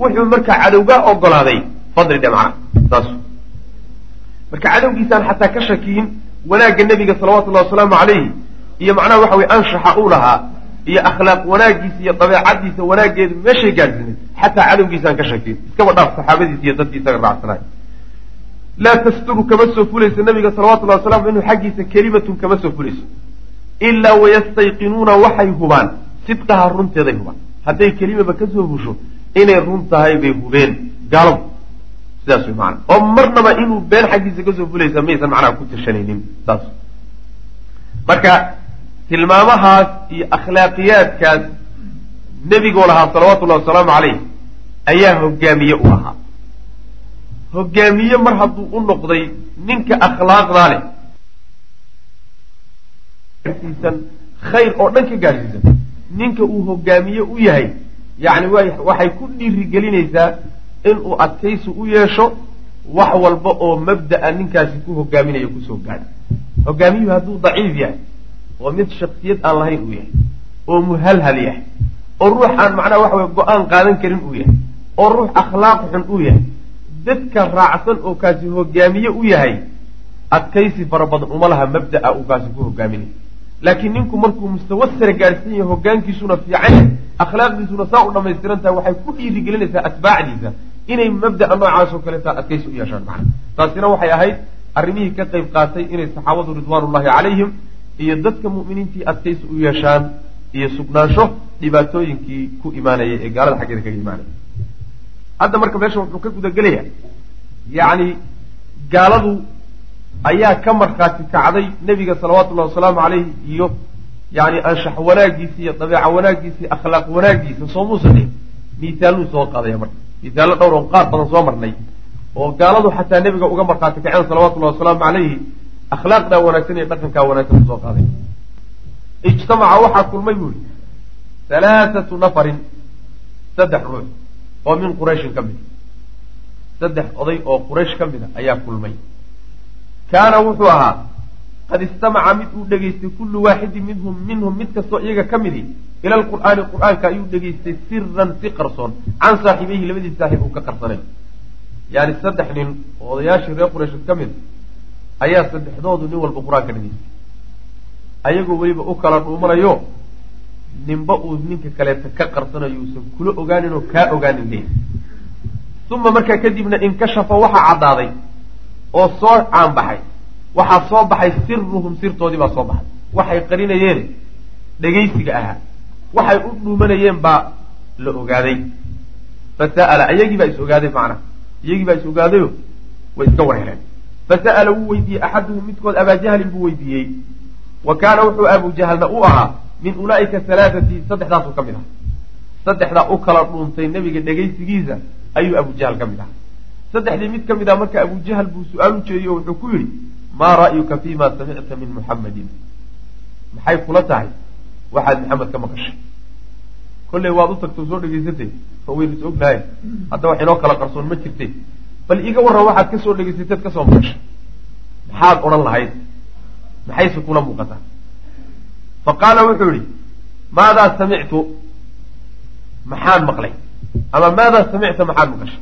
Wuxuu markaa cadowgaa ogolaaday fadli dhe macna saas. Marka cadowgiisaan xataa ka shakiyin wanaagga nebiga salawatullahi wasalaamu calayhi iyo macnaha waxa weye anshaxa uu lahaa iyo akhlaaq wanaagiisa iyo dabeecadiisa wanaaggeedu meeshay gaadhsiinay xataa cadowgiisaan ka shakiyin iskaba dhaaf saxaabadiisa iyo dadkii isaga raacsanaay laa tasturu kama soo fulayso nabiga salawatullahi wasalamu inuu xaggiisa kelimatun kama soo fulayso. Ilaa wayastayqinuuna waxay hubaan sidqaha runteeday hubaan. Hadday kelimaba ka soo fusho inay run tahay bay hubeen. Gaaladu sidaas wey macana oo marnaba inuu been xaggiisa ka soo fulaysa maysan macnaha ku tashanaynin. Saas. Marka tilmaamahaas iyo akhlaaqiyaadkaas nebigoo lahaa salawatullahi wasalaamu calayh ayaa hogaamiye u ahaa. hogaamiye mar hadduu u noqday ninka akhlaaqdaa leh. gaarsiisan khayr oo dhan ka gaarsiisan. ninka uu hogaamiye u yahay yacni waxay ku dhiirigelinaysaa inuu adkaysi u yeesho wax walba oo mabda'a ninkaasi ku hogaaminaya ku soo gaadha hogaamiyuhu hadduu daciif yahay oo mid shaksiyad aan lahayn uu yahay oo muhalhal yahay oo ruux aan macnaha waxa weye go'aan qaadan karin uu yahay oo ruux akhlaaq xun uu yahay. Dadka raacsan oo kaasi hogaamiye u yahay adkaysi fara badan uma laha mabda'a uu kaasi ku hogaaminaya laakiin ninku markuu mustawa sare gaadhsan yahay hogaankiisuna fiican yahay akhlaaqdiisuna saa u dhamaystiran tahay waxay ku dhiirigelinaysaa atbaacdiisa inay mabda'a noocaasoo kaleeta adkaysi u yeeshaan macna taasina waxay ahayd arrimihii ka qayb qaatay inay saxaabadu ridwaanullahi calayhim iyo dadka mu'miniintii adkaysi u yeeshaan iyo sugnaansho dhibaatooyinkii ku imaanayay ee gaalada xaggeeda kaga imaanaya. Hadda marka meesha wuxuu ka gudagelaya yacni gaaladu ayaa ka markhaati kacday nebiga salawatullahi wasalaamu calayhi iyo yani anshax wanaagiisi iyo dabeeca wanaagiisi akhlaaq wanaagiisa soo muusan miisaaluu soo qaadaya marka. Misaallo dhowr oo qaar badan soo marnay oo gaaladu xataa nebiga uga markhaati kaceen salawatullahi wasalaamu calayhi akhlaaqdaa wanaagsan iyo dhaqankaa wanaagsan u soo qaaday. Ijtamaca waxaa kulmay buu yihi halaathatu nafarin saddex ruux oo min qurayshin ka mid saddex oday oo quraysh ka mid a ayaa kulmay. Kaana wuxuu ahaa qad istamaca mid uu dhegaystay kullu waaxidin minhum minhum mid kastoo iyaga ka midi ila alqur'aani qur'aanka ayuu dhegaystay siran si qarsoon can saaxiibeyhi labadiis saaxiib uu ka qarsanay. Yaani saddex nin oo odayaashii reer quraysheed ka mid ayaa saddexdoodu nin walba qur'aanka dhegaystay ayagoo weliba u kala dhuumanayo ninba uu ninka kaleeta ka qarsanayo uusan kula ogaanin oo kaa ogaanin leeyahy uma markaa kadibna inkashafa waxaa caddaaday oo soo caanbaxay waxaa soo baxay siruhum sirtoodii baa soo baxay. Waxay qarinayeen dhegaysiga ahaa. Waxay u dhuumanayeen baa la ogaaday. Fasa'ala iyagii baa is ogaaday macnaha iyagii baa is ogaadayo way iska warheleen fasa'ala wuu weydiiyey axaduhum midkood abaajahlin buu weydiiyey wa kaana wuxuu abujahalna u ahaa min ulaa'ika halaathati saddexdaasuu ka mid aha saddexdaa u kala dhuuntay nebiga dhegaysigiisa ayuu abujahal ka mid ahaa saddexdii mid ka mid ah marka abujahal buu su'aal u jeediye o wuxuu ku yidhi maa ra'yuka fima samicta min muxammadin maxay kula tahay waxaad maxamed ka maqashay kolley waad u tagto soo dhegaysatay oo waynu is ognahay hadda wax inoo kala qarsoon ma jirte bal iga warran waxaad ka soo dhegaysateed ka soo maqashay maxaad odhan lahayd? Maxayse kula muuqataa fa qaala wuxuu yihi maadaa samictu? Maxaan maqlay. Ama maadaa samicta? Maxaad maqashay.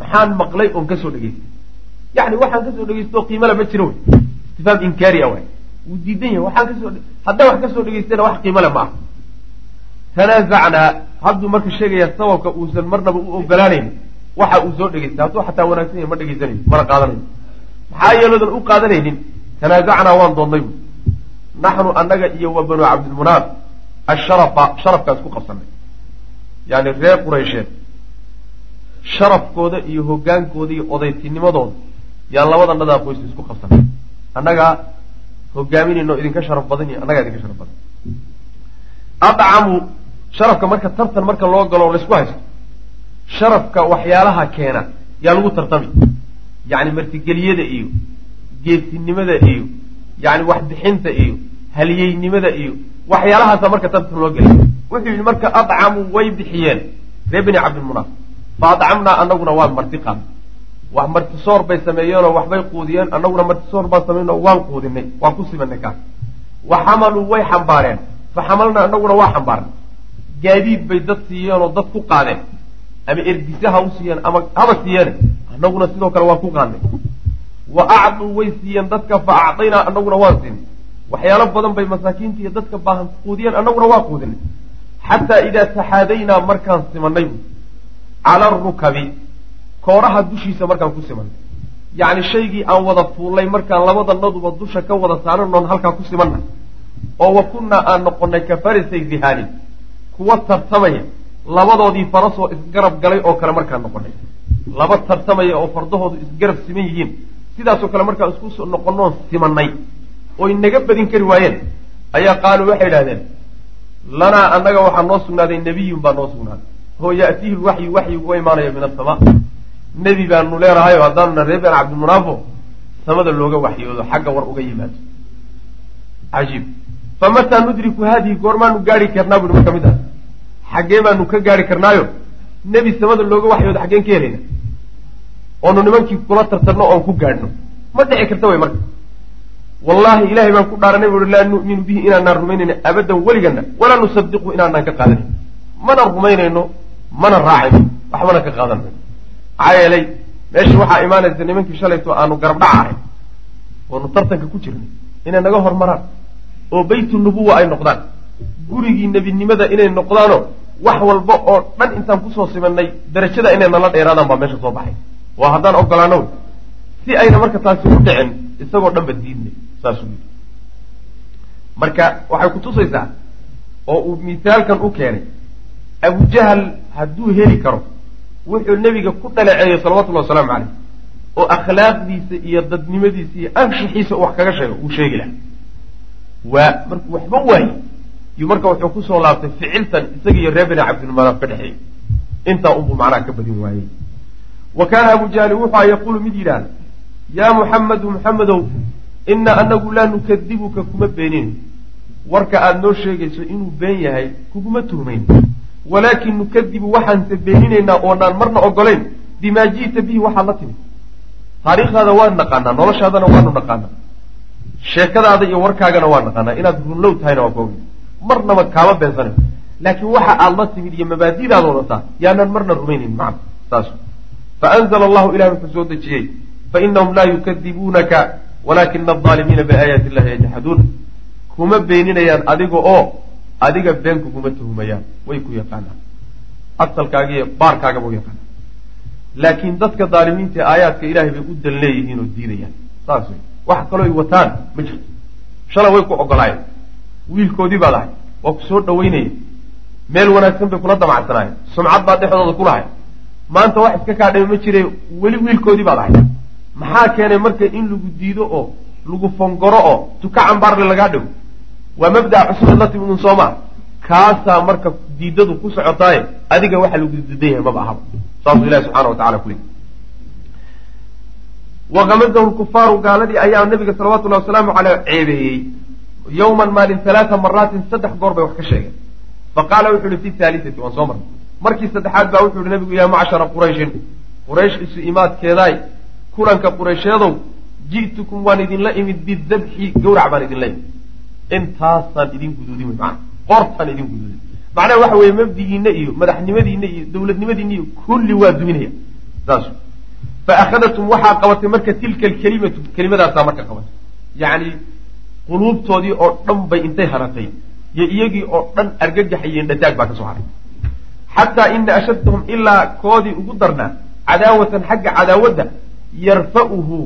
Maxaan maqlay oon ka soo dhegaystay. Yani waxaan ka soo dhegaysto qiimala ma jiro wey. Istifaam inkaari a waay. Wuu diidan yahay. Waxaan ka soo haddaan wax ka soo dhegaystayna wax qiimale ma aha. Tanaazacnaa hadduu marka sheegaya sababka uusan marnaba u ogolaanayn waxa uu soo dhegaystay hadduu xataa wanaagsan yahay ma dhegaysanayo mana qaadanayo maxaa yeeloodan u qaadanaynin? Tanaazacnaa waan doonnay bu naxnu annaga iyo wa banu cabdilmunaaf asharafa sharafkaa isku qabsanay yani reer quraysheed sharafkooda iyo hogaankooda iyo odaytinimadooda yaan labadanadaa qoys isku qabsanay annagaa hogaaminayno idinka sharaf badan iyo annagaa idinka sharaf badan adcamu sharafka marka tartan marka loo galo laysku haysto sharafka waxyaalaha keena yaa lagu tartami. Yacni martigeliyada iyo geesinimada iyo yacni waxbixinta iyo haliyeynimada iyo waxyaalahaasa marka tartan loo gelay wuxuu yidhi marka adcamu way bixiyeen. Ree bini cabdilmunaaf fa adcamnaa anaguna waan marti qaadnay wax martisoor bay sameeyeenoo waxbay quudiyeen annaguna martisoor baan sameyn oo waan quudinay waan ku sibanay kaas wa xamaluu way xambaareen. Fa xamalnaa annaguna waa xambaarnay. Gaadiid bay dad siiyeen oo dad ku qaadeen ama ergise ha u siiyeen ama haba siiyeen annaguna sidoo kale waan ku qaadnay wa acduu way siiyeen dadka fa acdaynaa annaguna waan siinay waxyaalo badan bay masaakiinta iyo dadka baahan quudiyeen annaguna waa quudinay xataa idaa taxaadaynaa markaan simanay bu cala arukabi kooraha dushiisa markaan ku simanay yacni shaygii aan wada fuullay markaan labadanaduba dusha ka wada saaranoon halkaa ku simanna oo wa kunnaa aan noqonnay ka farisay kuwa tartamaya labadoodii farasoo isgarab galay oo kale markaan noqonay. Laba tartamaya oo fardahoodu isgarab siman yihiin. Sidaasoo kale markaan isku noqonoon simanay oy naga badin kari waayeen. Ayaa qaaluu waxay idhahdeen lanaa annaga waxaa noo sugnaaday nebiyun baa noo sugnaaday oo ya'tiihi lwaxyu waxyigu uga imaanaya min asamaa nebi baanu leenahayo haddaanuna reer been cabdimunaafo samada looga waxyoodo xagga war uga yimaado. Cajiib. Famataa nudriku haadihi goormaanu gaari karnaa buui marka mid ah xaggee baanu ka gaari karnaayo. Nebi samada looga waxyoodo xaggeen ka helayna oonu nimankii kula tartanno oon ku gaadhno ma dhici karta way marka. Wallaahi ilahay baan ku dhaaranay buui laa nu'minu bihi inaanaan rumaynayno abadan weligana. Walaa nusadiqu inaanaan ka qaadanin mana rumaynayno mana raacayno waxbana ka qaadan mayno maxaa yeelay meesha waxaa imaanaysa nimankii shalayto aanu garabdhac ahay. Oonu tartanka ku jirnay inay naga hormaraan. Oo baytu nubuwa ay noqdaan. Gurigii nebinimada inay noqdaanoo wax walba oo dhan intaan ku soo simanay darajada inay nala dheeraadaan baa meesha soo baxay. Waa haddaan ogolaano si ayna marka taasi u dhicin isagoo dhan ba diidnay saasuu yidhi. Marka waxay kutusaysaa oo uu misaalkan u keenay abujahal hadduu heli karo wuxuu nebiga ku dhaleeceeyey salawatullahi wasalaamu caleyh oo akhlaaqdiisa iyo dadnimadiisa iyo anshixiisa wax kaga sheego uu sheegi laha waa markuu waxba waaye yuu marka wuxuu ku soo laabtay ficiltan isaga iyo reer bini cabdilmanaaf ka dhexeeyey intaa unbuu macnaha ka badin waayey. Wa kaana abu jahli wuxua yaquulu mid yidhaahda yaa muxamedu muxamedow inna anagu laa nukadibuka kuma beenin. Warka aada noo sheegayso inuu been yahay kuguma tuhmayn. Walaakin nukadibu waxaanse beeninaynaa oonaan marna ogolayn bimaa ji'ta bihi waxaad la timid. Taariikhdaada waan naqaanaa noloshaadana waanu naqaanaa. Sheekadaada iyo warkaagana waa naqaanaa. Inaad runlow tahayna waa kooga marnaba kaama beensanayo laakiin waxa aad la timid iyo mabaadidaad wadataa yaanaan marna rumaynayn macna saas faanzla allahu ilahi wuxuu soo dejiyey fainahum laa yukadibuunaka walakina alظaalimiina biaayaati illahi yajxaduun kuma beeninayaan adiga oo adiga been kuguma tuhumayaan way ku yaqaanaan. Asalkaagiiyo baarkaagaba u yaqaanaan. Laakiin dadka daalimiinta aayaadka ilahay bay u dal leeyihiin oo diidayaan saas wey wax kalooy wataan ma jirto. Shalay way ku ogolaayeen wiilkoodii baad ahay waa ku soo dhaweynaya meel wanaagsan bay kula damacsanaayeen sumcad baad dhexdooda ku lahay. Maanta wax iska kaadhame ma jire weli wiilkoodii baad ahay maxaa keenay marka in lagu diido oo lagu fongoro oo tuka cambaarle lagaa dhigo waa mabda'a cusubad la timid un soomaa kaasaa marka diidadu ku socotaaye adiga waxa lagu diidan yahay maba ahaba saasuu ilahi subxana wa tacala ku leey wakamadahu lkufaaru gaaladii ayaa nabiga salawatullahi wasalaamu caleyh ceebeeyey yowman maalin halaata maraatin saddex goor bay wax ka sheegeen faqaala wuxu uhi fi haalisati waan soo marnay markii saddexaad baa wuxuu yihi nabigu yaa macshara qurayshin quraysh isu imaadkeedaay kulanka quraysheedow ji'tukum waan idinla imid bidabxi gawrac baan idinla imid intaasaan idin guduudin wey maana qoortaan idin guduudin macnaha waxa weeye mabdigiina iyo madaxnimadiina iyo dowladnimadiina iyo kulli waa duminaya saas fa akhadatum waxaa qabatay marka tilka alkelimatu kelimadaasaa marka qabatay yacni quluubtoodii oo dhan bay intay haratay. Iyo iyagii oo dhan argagaxayeen dhataag baa ka soo haray. Xataa ina ashaddahum ilaa koodii ugu darnaa cadaawatan xagga cadaawadda yarfa'uhu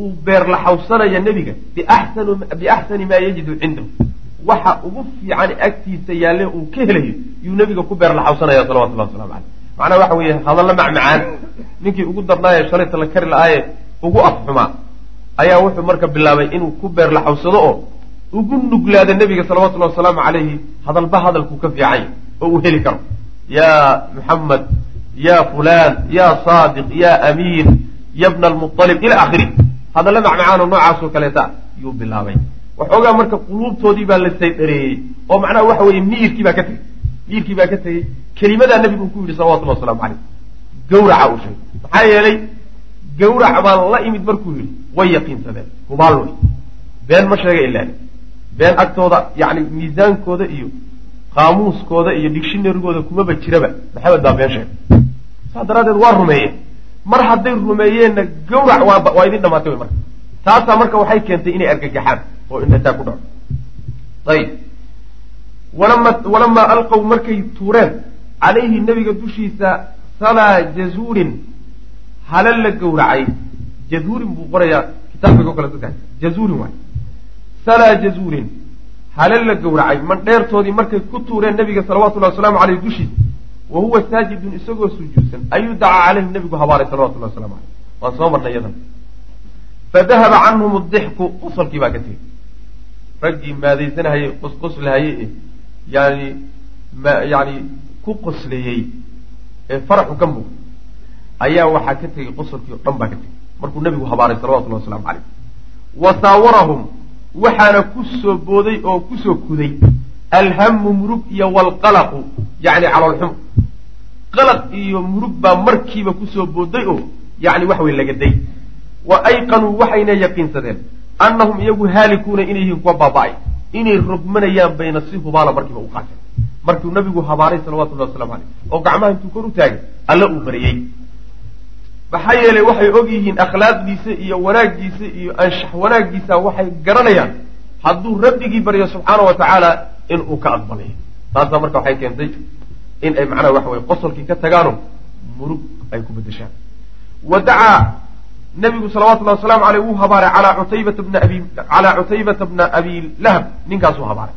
uu beerlaxawsanaya nebiga biaxsani maa yajidu cindahu. Waxa ugu fiican agtiisa yaalle uu ka helayo yuu nebiga ku beerlaxawsanaya salawatullahi waslamu caleyh macnaha waxa weeye hadalla macmacaan. Ninkii ugu darnaaye shalayta la kari la-aaye ugu afxumaa ayaa wuxuu marka bilaabay inuu ku beerlaxawsado oo ugu nuglaada nebiga salawatullahi wasalaamu calayhi hadalba hadalkuu ka fiicanya oo uu heli karo. Yaa muxamed ya fulan ya saadiq ya amiin ya bna almualib ila akhiri hadalla macmacaanoo noocaasoo kaleeta yuu bilaabay. Waxoogaa marka quluubtoodii baa la saydhareeyey oo macnaha waxa weeye miyirkii baa ka tegey. Miyirkii baa ka tegey. Kelimadaa nebigu uu ku yidhi salawatullahi waslamu caleyh gawraca uu sheegay. Maxaa yeelay gawrac baan la imid markuu yidhi way yaqiinsadeen. Hubaal wey been ma sheega ilaani been agtooda yani miisaankooda iyo qaamuuskooda iyo dictionarygooda kumaba jiraba maxamed baa been sheegay. Saas daraaddeed waa rumeeyeen. Mar hadday rumeeyeenna gawrac waa idin dhamaatay wey marka. Taasaa marka waxay keentay inay argagaxaan oo indhataa ku dhaco ayib walama walamaa alqow markay tuureen calayhi nebiga dushiisa salaa jazuurin halal la gawracay jazuurin buu qorayaa kitaabka o kale dadkaas jazuurin waay salaa jazuurin halal la gawracay mandheertoodii markay ku tuureen nebiga salawatullahi wasalaamu caleyh dushiisa wa huwa saajidun isagoo sujuudsan ayuu dacaa calayhim nebigu habaaray salawatullahi waslamu caleyh waan soo marnay iyadan fadahaba canhum adixku qosolkii baa ka tegey raggii maadaysanahayey qosqoslahayey ee yani yani ku qosleeyey ee faraxu ka muuqda ayaa waxaa ka tegey qosolkii o dhan baa ka tegey markuu nebigu habaaray salawatullahi waslamu caleyh wa saawarahum waxaana ku soo booday oo ku soo kuday alhamu murug iyo walqalaqu yani caloolxumo qalaq iyo murug baa markiiba ku soo booday oo yani wax wey lagaday wa ayqanuu waxayna yaqiinsadeen annahum iyagu haalikuuna inay yihiin kuwa baaba-ay. Inay rogmanayaan bayna si hubaala markiiba u qaateen markuu nabigu habaaray salawatullahi waslamu caleyh oo gacmaha intuu kor u taagay alla uu baryey maxaa yeelay waxay og yihiin akhlaaqdiisa iyo wanaaggiisa iyo anshax wanaaggiisa waxay garanayaan hadduu rabbigii baryo subxaana wa tacaala inuu ka aqbalayo taasaa marka waxay keentay in ay macnaha waxa weye qosolkii ka tagaano murug ay ku bedeshaan wa dacaa nabigu salawatullahi wasalaamu aleyh wuu habaaray calaa cutaybata bna abi lahab ninkaasuu habaaray.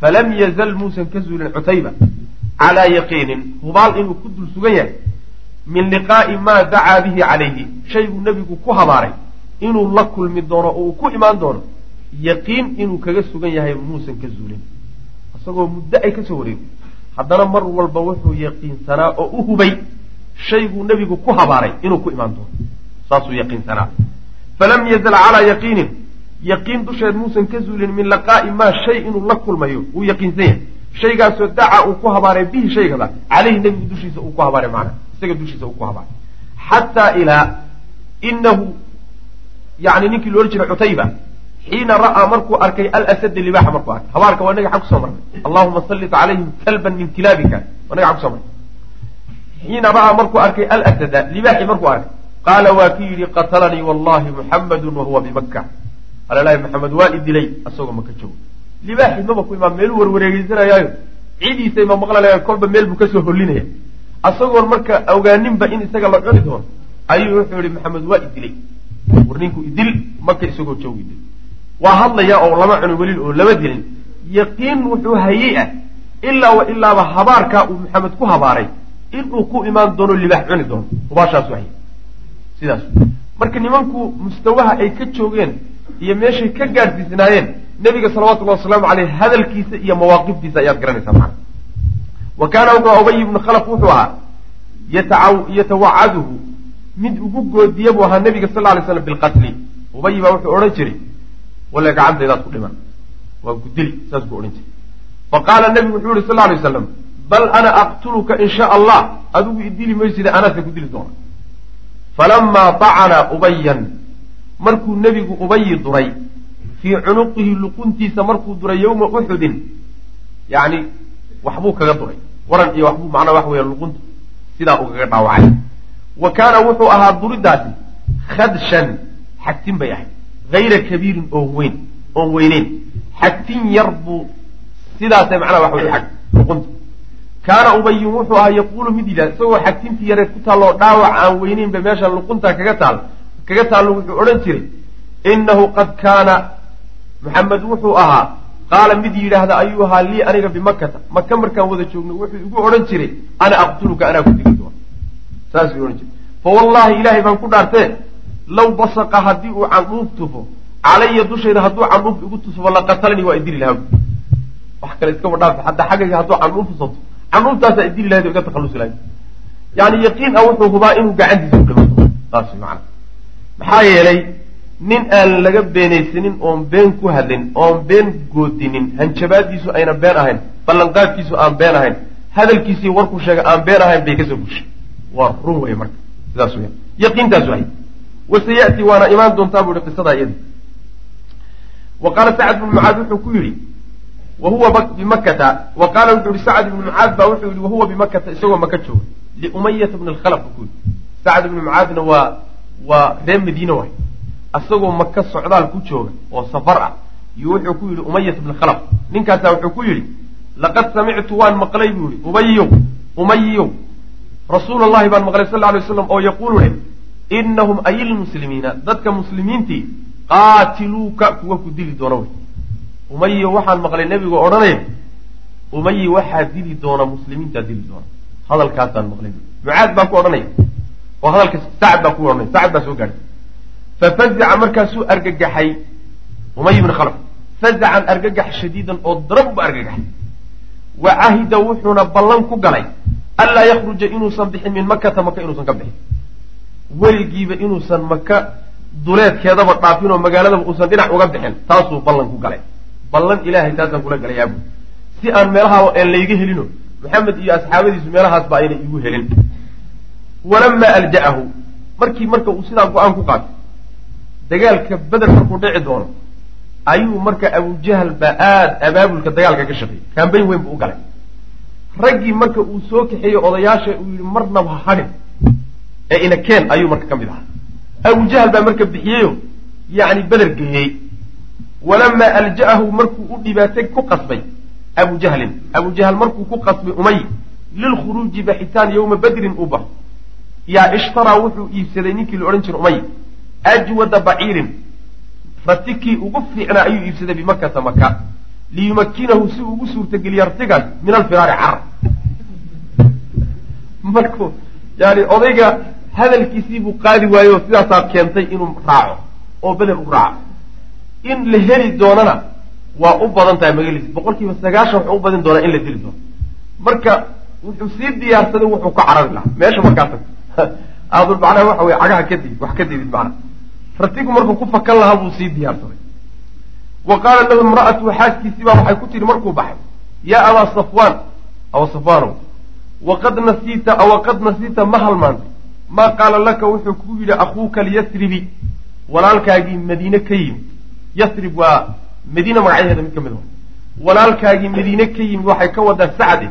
Falam yazal muusan ka zuulin cutayba calaa yaqiinin hubaal inuu ku dul sugan yahay min liqaa'i maa dacaa bihi calayhi. Shayguu nebigu ku habaaray. Inuu la kulmi doono oo uu ku imaan doono yaqiin inuu kaga sugan yahay muusan ka zuulin. Isagoo muddo ay ka soo wareegay haddana mar walba wuxuu yaqiinsanaa oo u hubay shayguu nebigu ku habaaray inuu ku imaan doono. Saasuu yaqiinsanaa. Falam yazal calaa yaqiinin. Yaqiin dusheed muusan ka zuulin min laqaa'i maa shay inuu la kulmayo. Uu yaqiinsan yahay. Shaygaasoo daca uu ku habaaray bihi shaygaba caleyhi nebigu dushiisa uu ku habaaray macna isaga dushiisa ku habaaray xataa ilaa inahu yani ninkii lo odhan jiray cutayba xiina ra'aa markuu arkay alasada libaaxa markuu arkay habaarka waa inaga xag ku soo marnay allahuma sallit calayhim kalban min kilaabika waa inaga xag ku soo marnay xiina ra'aa markuu arkay alasada libaaxi markuu arkay qaala waa ki yidhi qatalanii wallahi muxamadun wahuwa bimaka alalahi maxamed waa i asagoo maka joogo libaaxi maba ku imaan meeluu warwareegeysanayaayo cidiisa ima maqlalaya kolba meel buu ka soo hollinaya asagoon marka ogaaninba in isaga la cuni doono ayuu wuxuu yihi maxamed waa i dilay war ninku idil maka isagoo joogo idil waa hadlaya oo lama cuni welin oo lama dilin. Yaqiin wuxuu hayey ah ilaa wa ilaaba habaarkaa uu maxamed ku habaaray inuu ku imaan doono libaax cuni doono. Hubaashaasu hayay. Sidaas. Marka nimanku mustawaha ay ka joogeen iyo meeshay ka gaadhsiisnaayeen nebiga salawatullahi wasalaamu caleyh hadalkiisa iyo mawaaqiftiisa ayaad garanaysaa macana wa kaana wuxuu ubay ibnu khalaf wuxuu ahaa yatawacaduhu mid ugu goodiya buu ahaa nebiga sal lay slam bilqatli. Ubay baa wuxuu odhan jiray wale gacantaydaad ku dhiman waa ku dili saas buu odhan jiray. Fa qaala nebigu wuxuu yihi sal lay waslam bal ana aqtuluka in sha allah adigu idili maysida anaase ku dili doona. Falamaa dacana ubayan markuu nebigu ubayi duray fii cunuqihi luquntiisa markuu duray yowma uxudin yani waxbuu kaga duray waran iyo waxbuu macnaa wax weya luqunta sidaa ugaga dhaawacay. Wa kaana wuxuu ahaa duridaasi khadshan xagtin bay ahayd. Hayra kabiirin oon weyn oon weyneyn. Xagtin yar buu sidaasay macnaha wax wey ag luqunta. Kaana ubayun wuxuu ahaa yaquulu mid yidhah isagoo xagtintii yareed ku taalloo dhaawac aan weyneynba meesha luqunta kaga taal kaga taallo wuxuu odhan jiray innahu qad kaana maxamed wuxuu ahaa qaala mid yidhaahda ayuu ahaa lii aniga bimakata maka markaan wada joogno wuxuu igu odhan jiray ana aqtuluka anaa ku dili doona saasuu odhan jiray fa wallahi ilaahay baan ku dhaartee low basaqa haddii uu candhuuf tufo calaya dushayda hadduu candhuuf igu tufo laqatalanii waa idili lahaa wax kale iskaba dhaaf hadda xaggayga hadduu candhuuf usato candhuuftaasaa idili lahayd iga takhallusi lahayd yani yaqiin ah wuxuu hubaa inuu gacantiisa u dhimato saas macana maxaa yeelay nin aan laga beenaysanin oon been ku hadlin oon been goodinin hanjabaadiisu ayna been ahayn ballanqaadkiisu aan been ahayn hadalkiisii warkuu sheega aan been ahayn bay ka soo bushay waa run wey marka sidaas weya yaqiintaasu hay wasayati waana imaan doontaa buu yihi qisadaa iyadi wa qaala sacad bnu mucaad wuxuu ku yidhi wa huwa bimakata wa qaala wuxuu yihi sacad ibnu mucaad baa wuxuu yihi wahuwa bimakata isagoo maka jooga. Liumayata bni alkhalaf buu ku yidhi. Sacad ibnu mucaadna waa waa reer madiine waay asagoo maka socdaal ku jooga oo safar ah iyo wuxuu ku yidhi umayat bni khalaf. Ninkaasaa wuxuu ku yidhi laqad samictu waan maqlay buu yihi ubayiyow umayiyow rasuul allahi baan maqlay sal alay waslam oo yaquulu leh inahum ay lmuslimiina dadka muslimiintii qaatiluuka kuwa ku dili doona wey. Umayiyo waxaan maqlay nebigu odhanaya umayi waxaa dili doona muslimiintaa dili doona. Hadalkaasaan maqlay mucaad baa ku odhanaya oo hadalka sacad baa ku odhanaya sacad baa soo gaadhay fafazaca markaasuu argagaxay umay ibn khalaf fazacan argagax shadiidan oo daran bu argagaxay wa cahida wuxuuna ballan ku galay anlaa yakruja inuusan bixin min makata maka inuusan ka bixin weligiiba inuusan maka duleedkeedaba dhaafin oo magaaladaba uusan dhinac uga bixin taasuu ballan ku galay ballan ilaahay taasaan kula galay aabu si aan meelaha aan layga helino maxamed iyo asxaabadiisu meelahaasba ayna igu helin walamaa alja'ahu markii marka uu sidaa go'aan ku qaatay dagaalka beder markuu dhici doono ayuu marka abujahal baa aada abaabulka dagaalka ka shaqeeyey kambayn weyn buu u galay. Raggii marka uu soo kaxeeyey odayaasha uu yihi marnaba ha hadhin ee inakeen ayuu marka ka mid ahaa. Abujahal baa marka bixiyeyo yacni beder geeyey. Walamaa alja'ahu markuu u dhibaatay ku qasbay abu jahlin. Abu jahl markuu ku qasbay umay lilkhuruuji baxitaan yowma badrin u bax yaa ishtaraa wuxuu iibsaday ninkii la odhan jiray umay ajwada baciirin. Ratikii ugu fiicnaa ayuu iibsaday bimakata maka liyumakinahu si ugu suurtageliya ratigaas min alfiraari carar markuu yani odayga hadalkiisii buu qaadi waaye oo sidaasaa keentay inuu raaco oo beder u raaco. In la heli doonana waa u badan tahay magaliis. Boqol kiiba sagaashan wuxuu u badin doonaa in la dili doono. Marka wuxuu sii diyaarsaday wuxuu ka carari lahaa. Meesha markaa tagto aadu macnaha waxa weye cagaha kadib wax ka didid macna ratigu markuu ku fakan lahaa buu sii diyaarsaday. Wa qaala lahu imra'atu xaaskiisii baa waxay ku tihi markuu baxay yaa abaa safwaan. Aba safwaanow waqad nasiita awaqad nasiita ma halmaantay. Maa qaala laka? Wuxuu kugu yidhi akuuka lyasribi walaalkaagii madiine ka yimid. Yasrib waa madiine magacyaheeda mid ka mid a walaalkaagii madiine ka yimid waxay ka wadaa sacde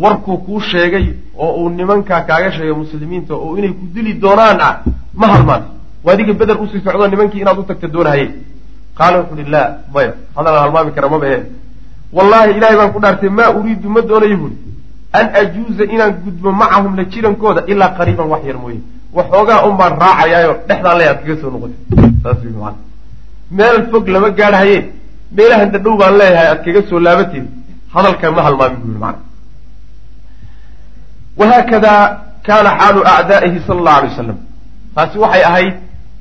warkuu kuu sheegay oo uu nimankaa kaaga sheegay muslimiinta oo inay ku dili doonaan ah ma halmaantay waadiga beder u sii socdo nimankii inaad u tagta doonahayey qaala wuxu uhi laa maya hadalaan halmaami kara maba ee wallahi ilaahay baan ku dhaartay maa uriidu ma doonayo buuri an ajuuza inaan gudbo macahum la jirankooda ilaa qariiban wax yar mooye. Waxoogaa un baan raacayaayo dhexdaan le aad kaga soo noqotay. Saas wy maana meel fog lama gaadhaye meelahan dadhow baan leeyahay aad kaga soo laabateed hadalka ma halmaamin bu yiri maana wahaakada kaana xaalu acdaa'ihi sala allahu alay wasalam taasi waxay ahayd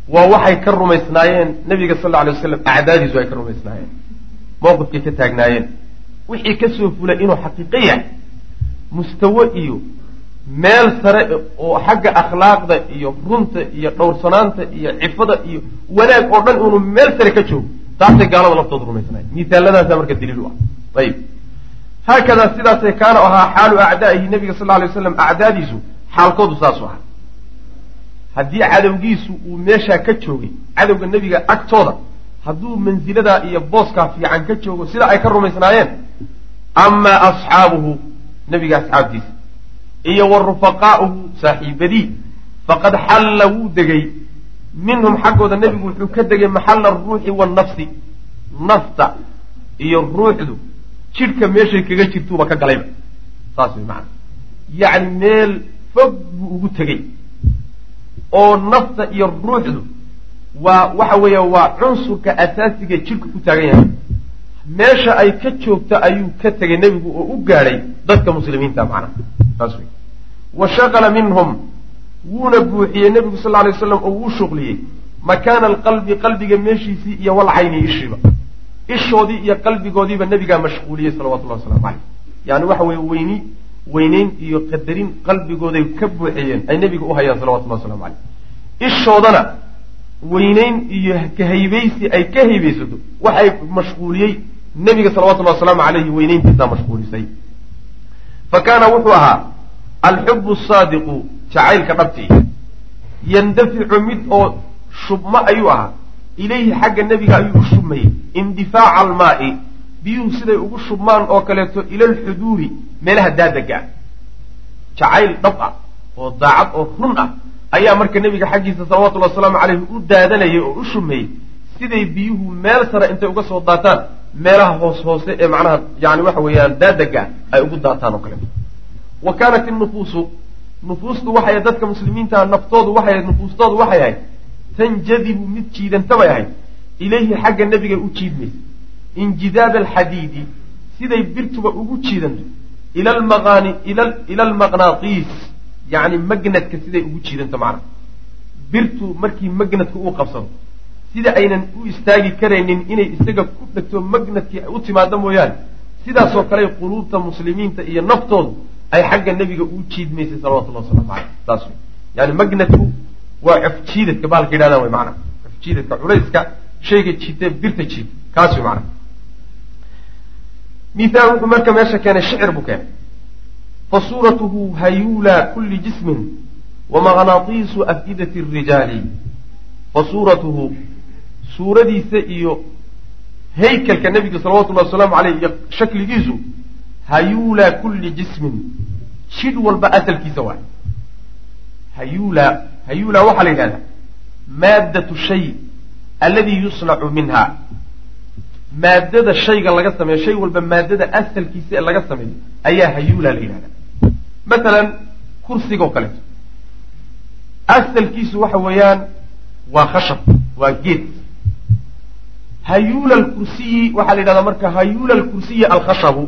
waa waxay ka rumaysnaayeen. Nabiga sal alay waslam acdaadiisu ay ka rumaysnaayeen. Mowqifkay ka taagnaayeen. Wixii ka soo fulay inuu xaqiiqo yahay mustawo iyo meel sare oo xagga akhlaaqda iyo runta iyo dhowrsanaanta iyo cifada iyo wanaag oo dhan inuu meel sare ka joogo taasay gaalada laftooda rumaysnaayeen. Misaaladaasa marka daliil u ah. Ayib. Haakadaa sidaasay kaana ahaa xaalu acdaa'ihi. Nabiga sal alay waslam acdaadiisu xaalkoodu saasu ahaa haddii cadowgiisu uu meeshaa ka joogay cadowga nebiga agtooda hadduu mansiladaa iyo booskaa fiican ka joogo sida ay ka rumaysnaayeen? Amaa asxaabuhu nebiga asxaabtiisa. Iyo wa rufaqaa'uhu saaxiibadii faqad xalla wuu degay. Minhum xaggooda nebigu wuxuu ka degay maxalla aruuxi wannafsi nafta iyo ruuxdu jidhka meeshay kaga jirtuuba ka galayba. Saas way macana yacni meel fog buu ugu tegey oo nafta iyo ruuxdu waa waxa weeye waa cunsurka asaasiga jidhka ku taagan yahay. Meesha ay ka joogto ayuu ka tegay nebigu oo u gaadhay dadka muslimiinta macnaha saas wey wa shaqala minhum wuuna buuxiyey nebigu sal alay waslam oo wuu shuqliyey. Makaana alqalbi qalbiga meeshiisii iyo walcayni ishiiba. Ishoodii iyo qalbigoodiiba nebigaa mashquuliyey salawatullahi waslamu caleyh yani waxa weye weyni weyneyn iyo qadarin qalbigooday ka buuxiyeen ay nebiga u hayaan salawatullahi waslamu caleyh ishoodana weyneyn iyo kahaybaysi ay ka haybaysato waxay mashquuliyey nebiga salawatullahi wasalaamu caleyhi weyneyntiisaa mashquulisay. fa kaana wuxuu ahaa alxubu asaadiqu jacaylka dhabtii. yandaficu mid oo shubmo ayuu ahaa. ilayhi xagga nebiga ayuu u shubmayey. indifaaca almaa'i biyuhu siday ugu shubmaan oo kaleeto ila alxuduuri meelaha daadaga ah jacayl dhab ah oo daacad oo run ah ayaa marka nebiga xaggiisa salawatullahi wasalaamu caleyhi u daadanayay oo u shumeeyey siday biyuhu meel sare intay uga soo daataan meelaha hoos hoose ee macnaha yani waxa weeyaan daadaga ay ugu daataan oo kaleeto wa kaanat innufuusu nufuustu waxay dadka muslimiinta naftoodu waxay nufuustoodu waxay ahayd tanjadibu mid jiidanta bay ahayd ilayhi xagga nebigay u jiidmaysa injidaab alxadiidi siday birtuba ugu jiidanto ila almaqnaatiis yacni magnadka siday ugu jiidanto macna. Birtu markii magnadka uu qabsado sida aynan u istaagi karaynin inay isaga ku dhegto magnadkii u timaado mooyaane sidaasoo kale quluubta muslimiinta iyo naftoodu ay xagga nebiga u jiidmaysay salawatullahi waslamu caleyh saas yani magnadku waa cofjiidadka baalka yidhahdan way macana cofjiidadka culayska shayga jiite birta jiita kaas wey macana mithaal wuxuu marka meesha keenay shicir buu keenay. Fa suuratuhu hayuula kuli jismin wamaqnaatiisu afidati rijaali. Fa suuratuhu suuradiisa iyo haykalka nebiga salawatullahi wasalaamu aleyh iyo shakligiisu hayuula kulli jismin. Jidh walba asalkiisa waay hayuula hayuula waxaa la yidhahdaa maaddatu shay alladii yusnacu minha maaddada shayga laga sameeyo shay walba maaddada asalkiisa ee laga sameeyo ayaa hayuula la yidhahdaa. Masalan kursigoo kaleeto asalkiisu waxa weeyaan waa khashab waa geed. Hayuula alkursiyi waxaa la yidhahdaa marka hayuula alkursiyi alkhashabu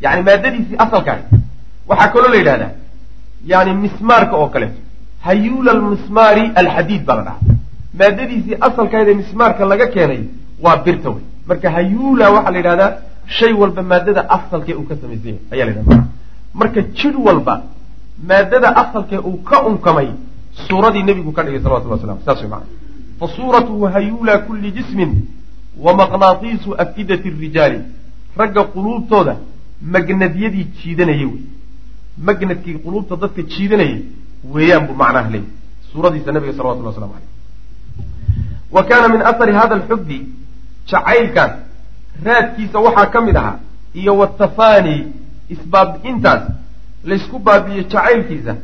yani maaddadiisii asalkaas waxaa kaloo la yidhahdaa yani mismaarka oo kaleeto hayuula almismaari alxadiid baa la dhahaa. Maaddadiisii asalkayd ee mismaarka laga keenay waa birta wey marka hayuula waxaa la yidhahdaa shay walba maaddada asalkee uu ka samaysanya ayaa la yidhahda marka jidh walba maaddada asalkee uu ka unkamay suuradii nebigu ka dhigay salawatullah waslam saas way maana fa suuratuhu hayuula kulli jismin wa maqnaatiisu afidati rijaali. Ragga quluubtooda magnadyadii jiidanayay wey. Magnadkii quluubta dadka jiidanayay weeyaan buu macnaha leeyay suuradiisa nabiga salawatullah waslamu aleyh wa kaana min ahari hada alxubbi jacaylkaas raadkiisa waxaa ka mid ahaa iyo watafaani isbaabi'intaas laysku baabi'iyey jacaylkiisa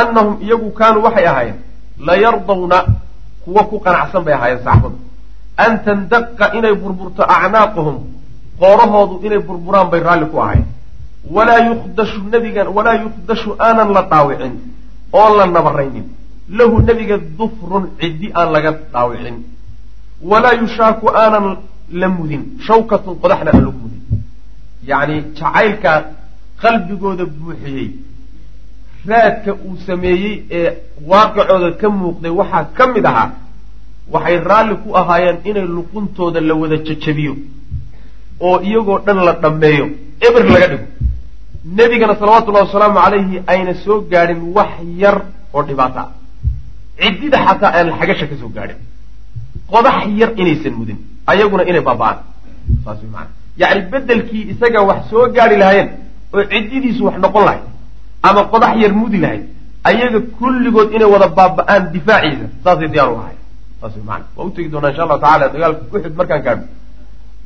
annahum iyagu kaanuu waxay ahaayeen layardawna kuwa ku qanacsan bay ahaayeen saxbadu an tandaqa inay burburto acnaaquhum qoorahoodu inay burburaan bay raalli ku ahayn walaa yukdashu nabigan walaa yukdashu aanan la dhaawicin oon la nabaraynin lahu nebiga dufrun ciddi aan laga dhaawicin walaa yushaaku aanan la mudin shawkatun qodaxna aan lagu mudin yacni jacaylkaa qalbigooda buuxiyey raadka uu sameeyey ee waaqicooda ka muuqday waxaa ka mid ahaa waxay raalli ku ahaayeen inay luquntooda la wada jajabiyo oo iyagoo dhan la dhammeeyo eber laga dhigo nebigana salawatullahi wasalaamu calayhi ayna soo gaadhin wax yar oo dhibaato ah ciddida xataa aan xagasha ka soo gaadhin qodax yar inaysan mudin. Ayaguna inay baaba-aan. Saas way maana yacni beddelkii isaga wax soo gaadhi lahaayeen oo ciddidiisu wax noqon lahayd ama qodax yar mudi lahayd ayaga kulligood inay wada baaba-aan difaaciisa saasay diyaar u ahay saas way maana waa u tegi doonaa insha allahu tacala dagaalka uxud markaan gaadho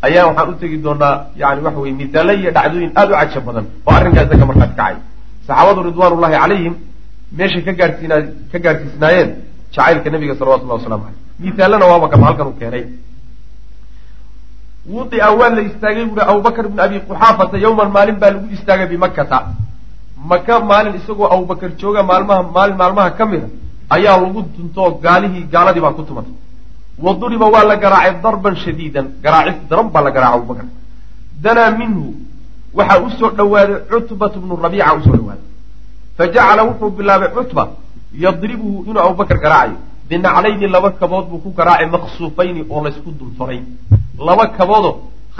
ayaa waxaan u tegi doonaa yani waxa weye misaale iyo dhacdooyin aada u cajab badan oo arrinkaa isaga markaati kacay. Saxaabadu ridwaanullahi calayhim meeshay ka gaadhsiinaa ka gaadhsiisnaayeen jacaylka nabiga salawatullahi waslamu caleyh misaalena waaba kama halkan uu keenay. Wudia waa la istaagay buuhi abubakr bn abi quxaafata yowman maalin baa lagu istaagay bimakkata maka maalin isagoo abubakar jooga maalmaha maalin maalmaha ka mida ayaa lagu tuntoo gaalihii gaaladii baa ku tumatay. Wa duriba waa la garaacay darban shadiidan garaacis daran baa la garaacay abubakar. Danaa minhu waxaa u soo dhowaaday cutbat bnu rabiica u soo dhowaaday fa jacala wuxuu bilaabay cutba yadribuhu inuu abubakar garaacayo binaclayni laba kabood buu ku garaacay maqsuufayni oo laysku dultoray laba kaboodo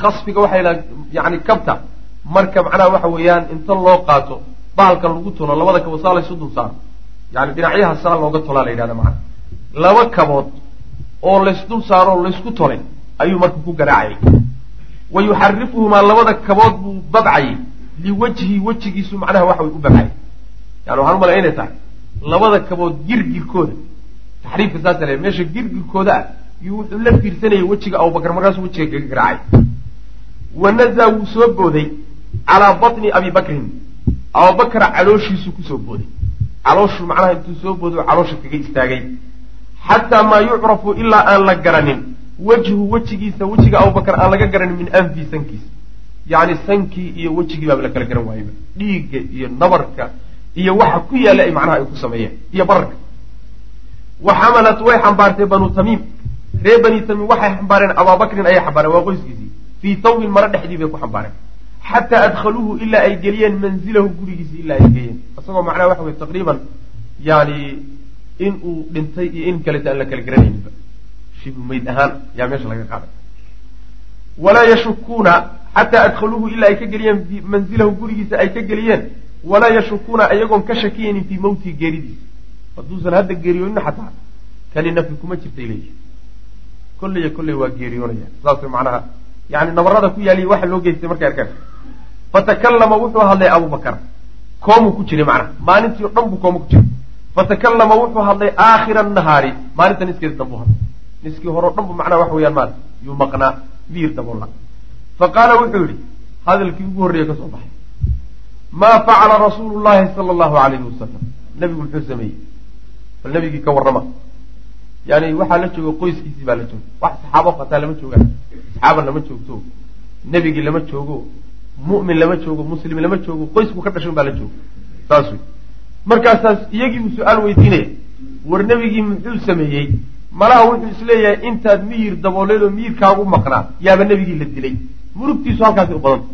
khasfiga waxay la yani kabta marka macnaha waxa weeyaan inta loo qaato bahalkan lagu tolo labada kabood saa laysu dul saaro yani dhinacyaha saa looga tolaa la yidhahda macana laba kabood oo laysdul saaro oo laysku tolay ayuu marka ku garaacayay wa yuxarifuhumaa labada kabood buu babcayay liwajhi wejigiisu macnaha waxa way u babcayay yani waxaan umalaya inay tahay labada kabood girgirkooda taxriifka saasa le meesha girgirkooda ah yuu wuxuu la fiirsanayay wejiga abubakar markaasuu wejiga kaga garaacay wa nazaa wuu soo booday calaa batni abi bakrin abubakra calooshiisuu ku soo booday calooshu macnaha intuu soo booday oo caloosha kaga istaagay xataa maa yucrafu ilaa aan la garanin wejhu wejigiisa wejiga abubakar aan laga garanin min anfi sankiisa yacni sankii iyo wejigii baaba la kala garan waayaba dhiigga iyo nabarka iyo waxa ku yaalla ay macnaha ay ku sameeyeen iyo bararka wa xamalat way xambaartay banu tamiim reer bani tamiim waxay xambaareen abaabakrin ayay xambaareen waa qoyskiisii fii tawbin maro dhexdii bay ku xambaareen xataa adkhaluuhu ilaa ay geliyeen manzilahu gurigiisi ilaa ay geeyeen isagoo macnaha waxa weye taqriiban yani in uu dhintay iyo in kaleta aan la kala garanayninba shibu mayd ahaan yaa meesha laga qaaday walaa yashukuuna xataa adkhaluuhu ilaa ay ka geliyeen manzilahu gurigiisa ay ka geliyeen walaa yashukuuna iyagoon ka shakiyaynin fii mawtihi geeridiisa hadduusan hadda geeriyoonin xataa kani nafi kuma jirtay leeyihi kolley kolley waa geeriyoonaya saas macnaha. Yani nabarada ku yaaliy waxa loo geystay markay arkeen fatakallama wuxuu hadlay abubakar koomuu ku jiray macnaha. Maalintii o dhan buu kooma ku jiray. Fatakallama wuxuu hadlay aakhira nahaari. Maalinta niskeeda dambu hadlay. Niskii hore o dhan bu macnaha waxa weyaan maal. Yuu maqnaa. Miir daboola fa qaala wuxuu yihi hadalkii ugu horreeye ka soo baxay. Maa facala rasuulu llahi sala allahu alayhi wasalam nabigu muxuu sameeyey bal nabigii ka warrama. Yani waxaa la jooga qoyskiisii baa la jooga. Wax saxaabo qataa lama joogaan saxaaba lama joogto. Nebigii lama joogo. Mu'min lama joogo. Muslim lama joogo. Qoysku ka dhashan baa la jooga. Saas wey markaasaas iyagii su'aal weydiinaya war nebigii muxuu sameeyey? Malaha wuxuu is leeyahay intaad miyir dabooleed oo miyirkaagu maqnaa. Yaaba nebigii la dilay. Murugtiisu halkaasi u badanta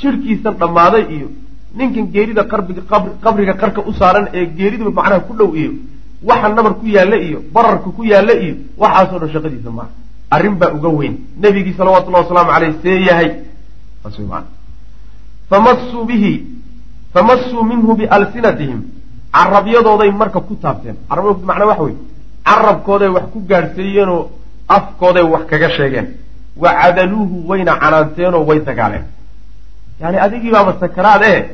jirhkiisan dhammaaday iyo ninkan geerida qabriga qarka u saaran ee geeriduba macnaha ku dhow iyo waxa nabar ku yaalla iyo bararka ku yaalla iyo waxaasoo dhan shaqadiisa maaha arrin baa uga weyn. Nebigii salawatullahi wasalaamu caleyh see yahay famassuu bihi famassuu minhu bialsinatihim carabyadooday marka ku taabteen. Carabyadood macnaa waxa wey carabkooday wax ku gaadhsiiyeenoo afkooday wax kaga sheegeen. Wa cadaluuhu wayna canaanteenoo way dagaaleen yani adigii baaba sakaraad eh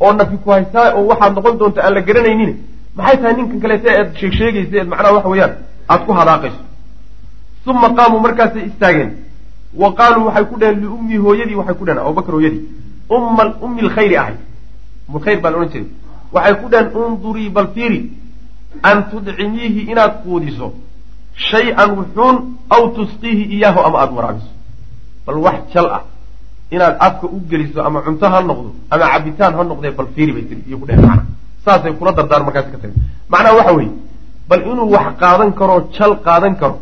oo nafi ku haysaa oo waxaad noqon doonta aan la garanaynin maxay tahay ninkan kaleete eed sheeg sheegaysa eed macnaha waxa weeyaan? Aada ku hadaaqayso uma qaamuu markaasay istaageen. Wa qaaluu waxay ku dheheen liummii hooyadii waxay ku dheheen abubakar hooyadii. Umma ummi lkhayri ahay. Umulkhayr baa la odhan jiray. Waxay ku dheheen undurii bal fiiri an tudcimiihi inaad quudiso. Shay-an wuxuun aw tusqiihi iyaahu ama aada waraabiso. Bal wax jal ah. Inaad afka u geliso ama cunto ha noqdo ama cabitaan ha noqdee bal fiiri bay tiri iyo ku dheheen macna saasay kula dardaar markaasi ka tageen macnaha waxa weeye bal inuu wax qaadan karo jal qaadan karo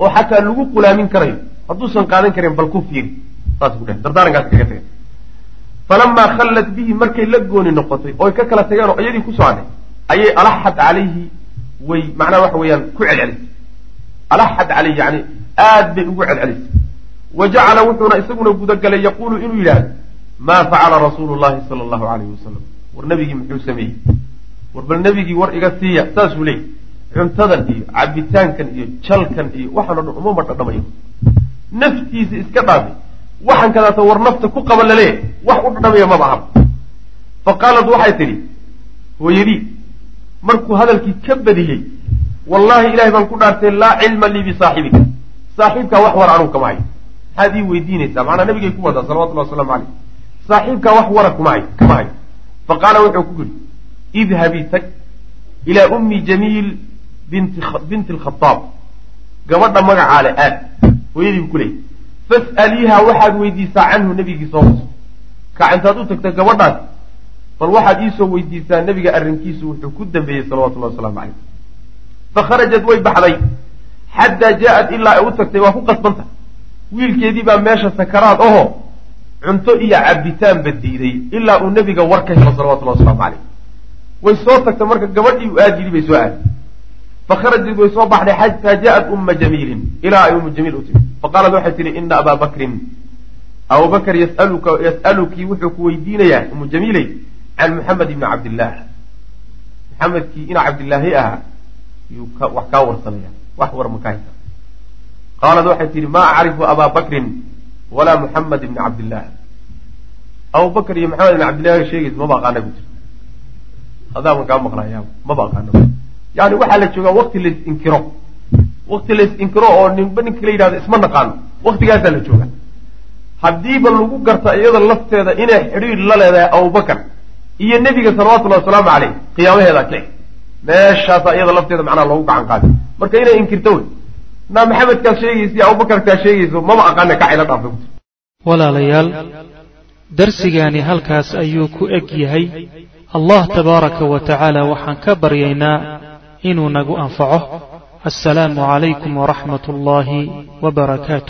oo xataa lagu qulaamin karayo hadduusan qaadan karin bal ku fiiri saas ku dhehen dardaarankaasi kaga tageen falamaa khallat bihi markay la gooni noqotay oy ka kala tageen oo iyadii ku socday ayay alaxad calayhi way macnaha waxa weeyaan ku celcelisay alaxad calayhi yani aad bay ugu celcelisay wa jacala wuxuuna isaguna gudagalay yaquulu inuu yidhaahdo maa facala rasuulu llahi sala allahu alayhi wasalam war nebigii muxuu sameeyey? War bal nebigii war iga siiya saasuu leeyay cuntadan iyo cabitaankan iyo jalkan iyo waxaan o dhan umama dhadhamayo naftiisa iska dhaafay waxaan kadaata war nafta ku qaba laleeyahy wax u dhadhamaya maba aha. Fa qaalat waxay tidhi hooyadii markuu hadalkii ka badiyey wallaahi ilahay baan ku dhaartay laa cilma lii bisaaxibika saaxiibkaa wax war anugu kama hayo maxaad ii weydiinaysaa macnaa nabigay ku wadaa salawatullahi waslamu caleyh saaxiibkaa wax wara kuma hayo kama hayo fa qaala wuxuu ku yidhi idhabii tag ilaa ummi jamiil binti alkhadaab gabadha magacaa le aad hooyadii bu ku leeyay fas'aliiha waxaad weydiisaa canhu nebigii soo waso kac intaad u tagta gabadhaas bal waxaad iisoo weydiisaa nebiga arrinkiisu wuxuu ku dambeeyey salawatullahi wasalaamu calayh fakharajat way baxday xataa jaa-at ilaa ay u tagtay waa ku qasbanta wiilkeedii baa meesha sakaraad aho cunto iyo cabitaanba diiday ilaa uu nebiga war ka helo salawatullahi wasalaamu calayh. Way soo tagtay marka gabadhii u aad yidhi bay soo aaday fakharajat way soo baxday xataa jaa-at umma jamiilin ilaa ay ummu jamiil u timi faqaalat waxay tihi ina abaa bakrin. Abubakr yasaluka yas'alukii wuxuu ku weydiinayaa ummu jamiiley can muxamed ibni cabdillaah. Maxamedkii ina cabdillaahi ahaa yuu wax kaa warsanaya wax war ma ka haysa qaalat waxay tihi maa acrifu abaa bakrin walaa muxamed ibni cabdillaah abubakr iyo maxamed ibni cabdillahi sheegaysa maba aqaana bu jir hadaaban kaa maqlaya maba aqaana yani waxaa la joogaa wakti lais inkiro wakti lais inkiro oo ninba ninka la yidhahdo isma naqaano waktigaasaa la jooga haddiiba lagu garta iyada lafteeda inay xidhiir la leedahay abubakar iyo nebiga salawatullahi wasalaamu caleyh qiyaamaheedaa kici meeshaasaa iyada lafteeda macnaha loogu gacan qaaday marka inay inkirto wey naa maxamedkaas sheegaysa iyo abubakarkaas sheegayso maba aqaana kacila dhaafay walaalayaal darsigaani halkaas ayuu ku eg yahay. Allah tabaaraka wa tacaala waxaan ka baryaynaa inuu nagu anfaco. Assalaamu calaykum waraxmat ullaahi wbarakaatu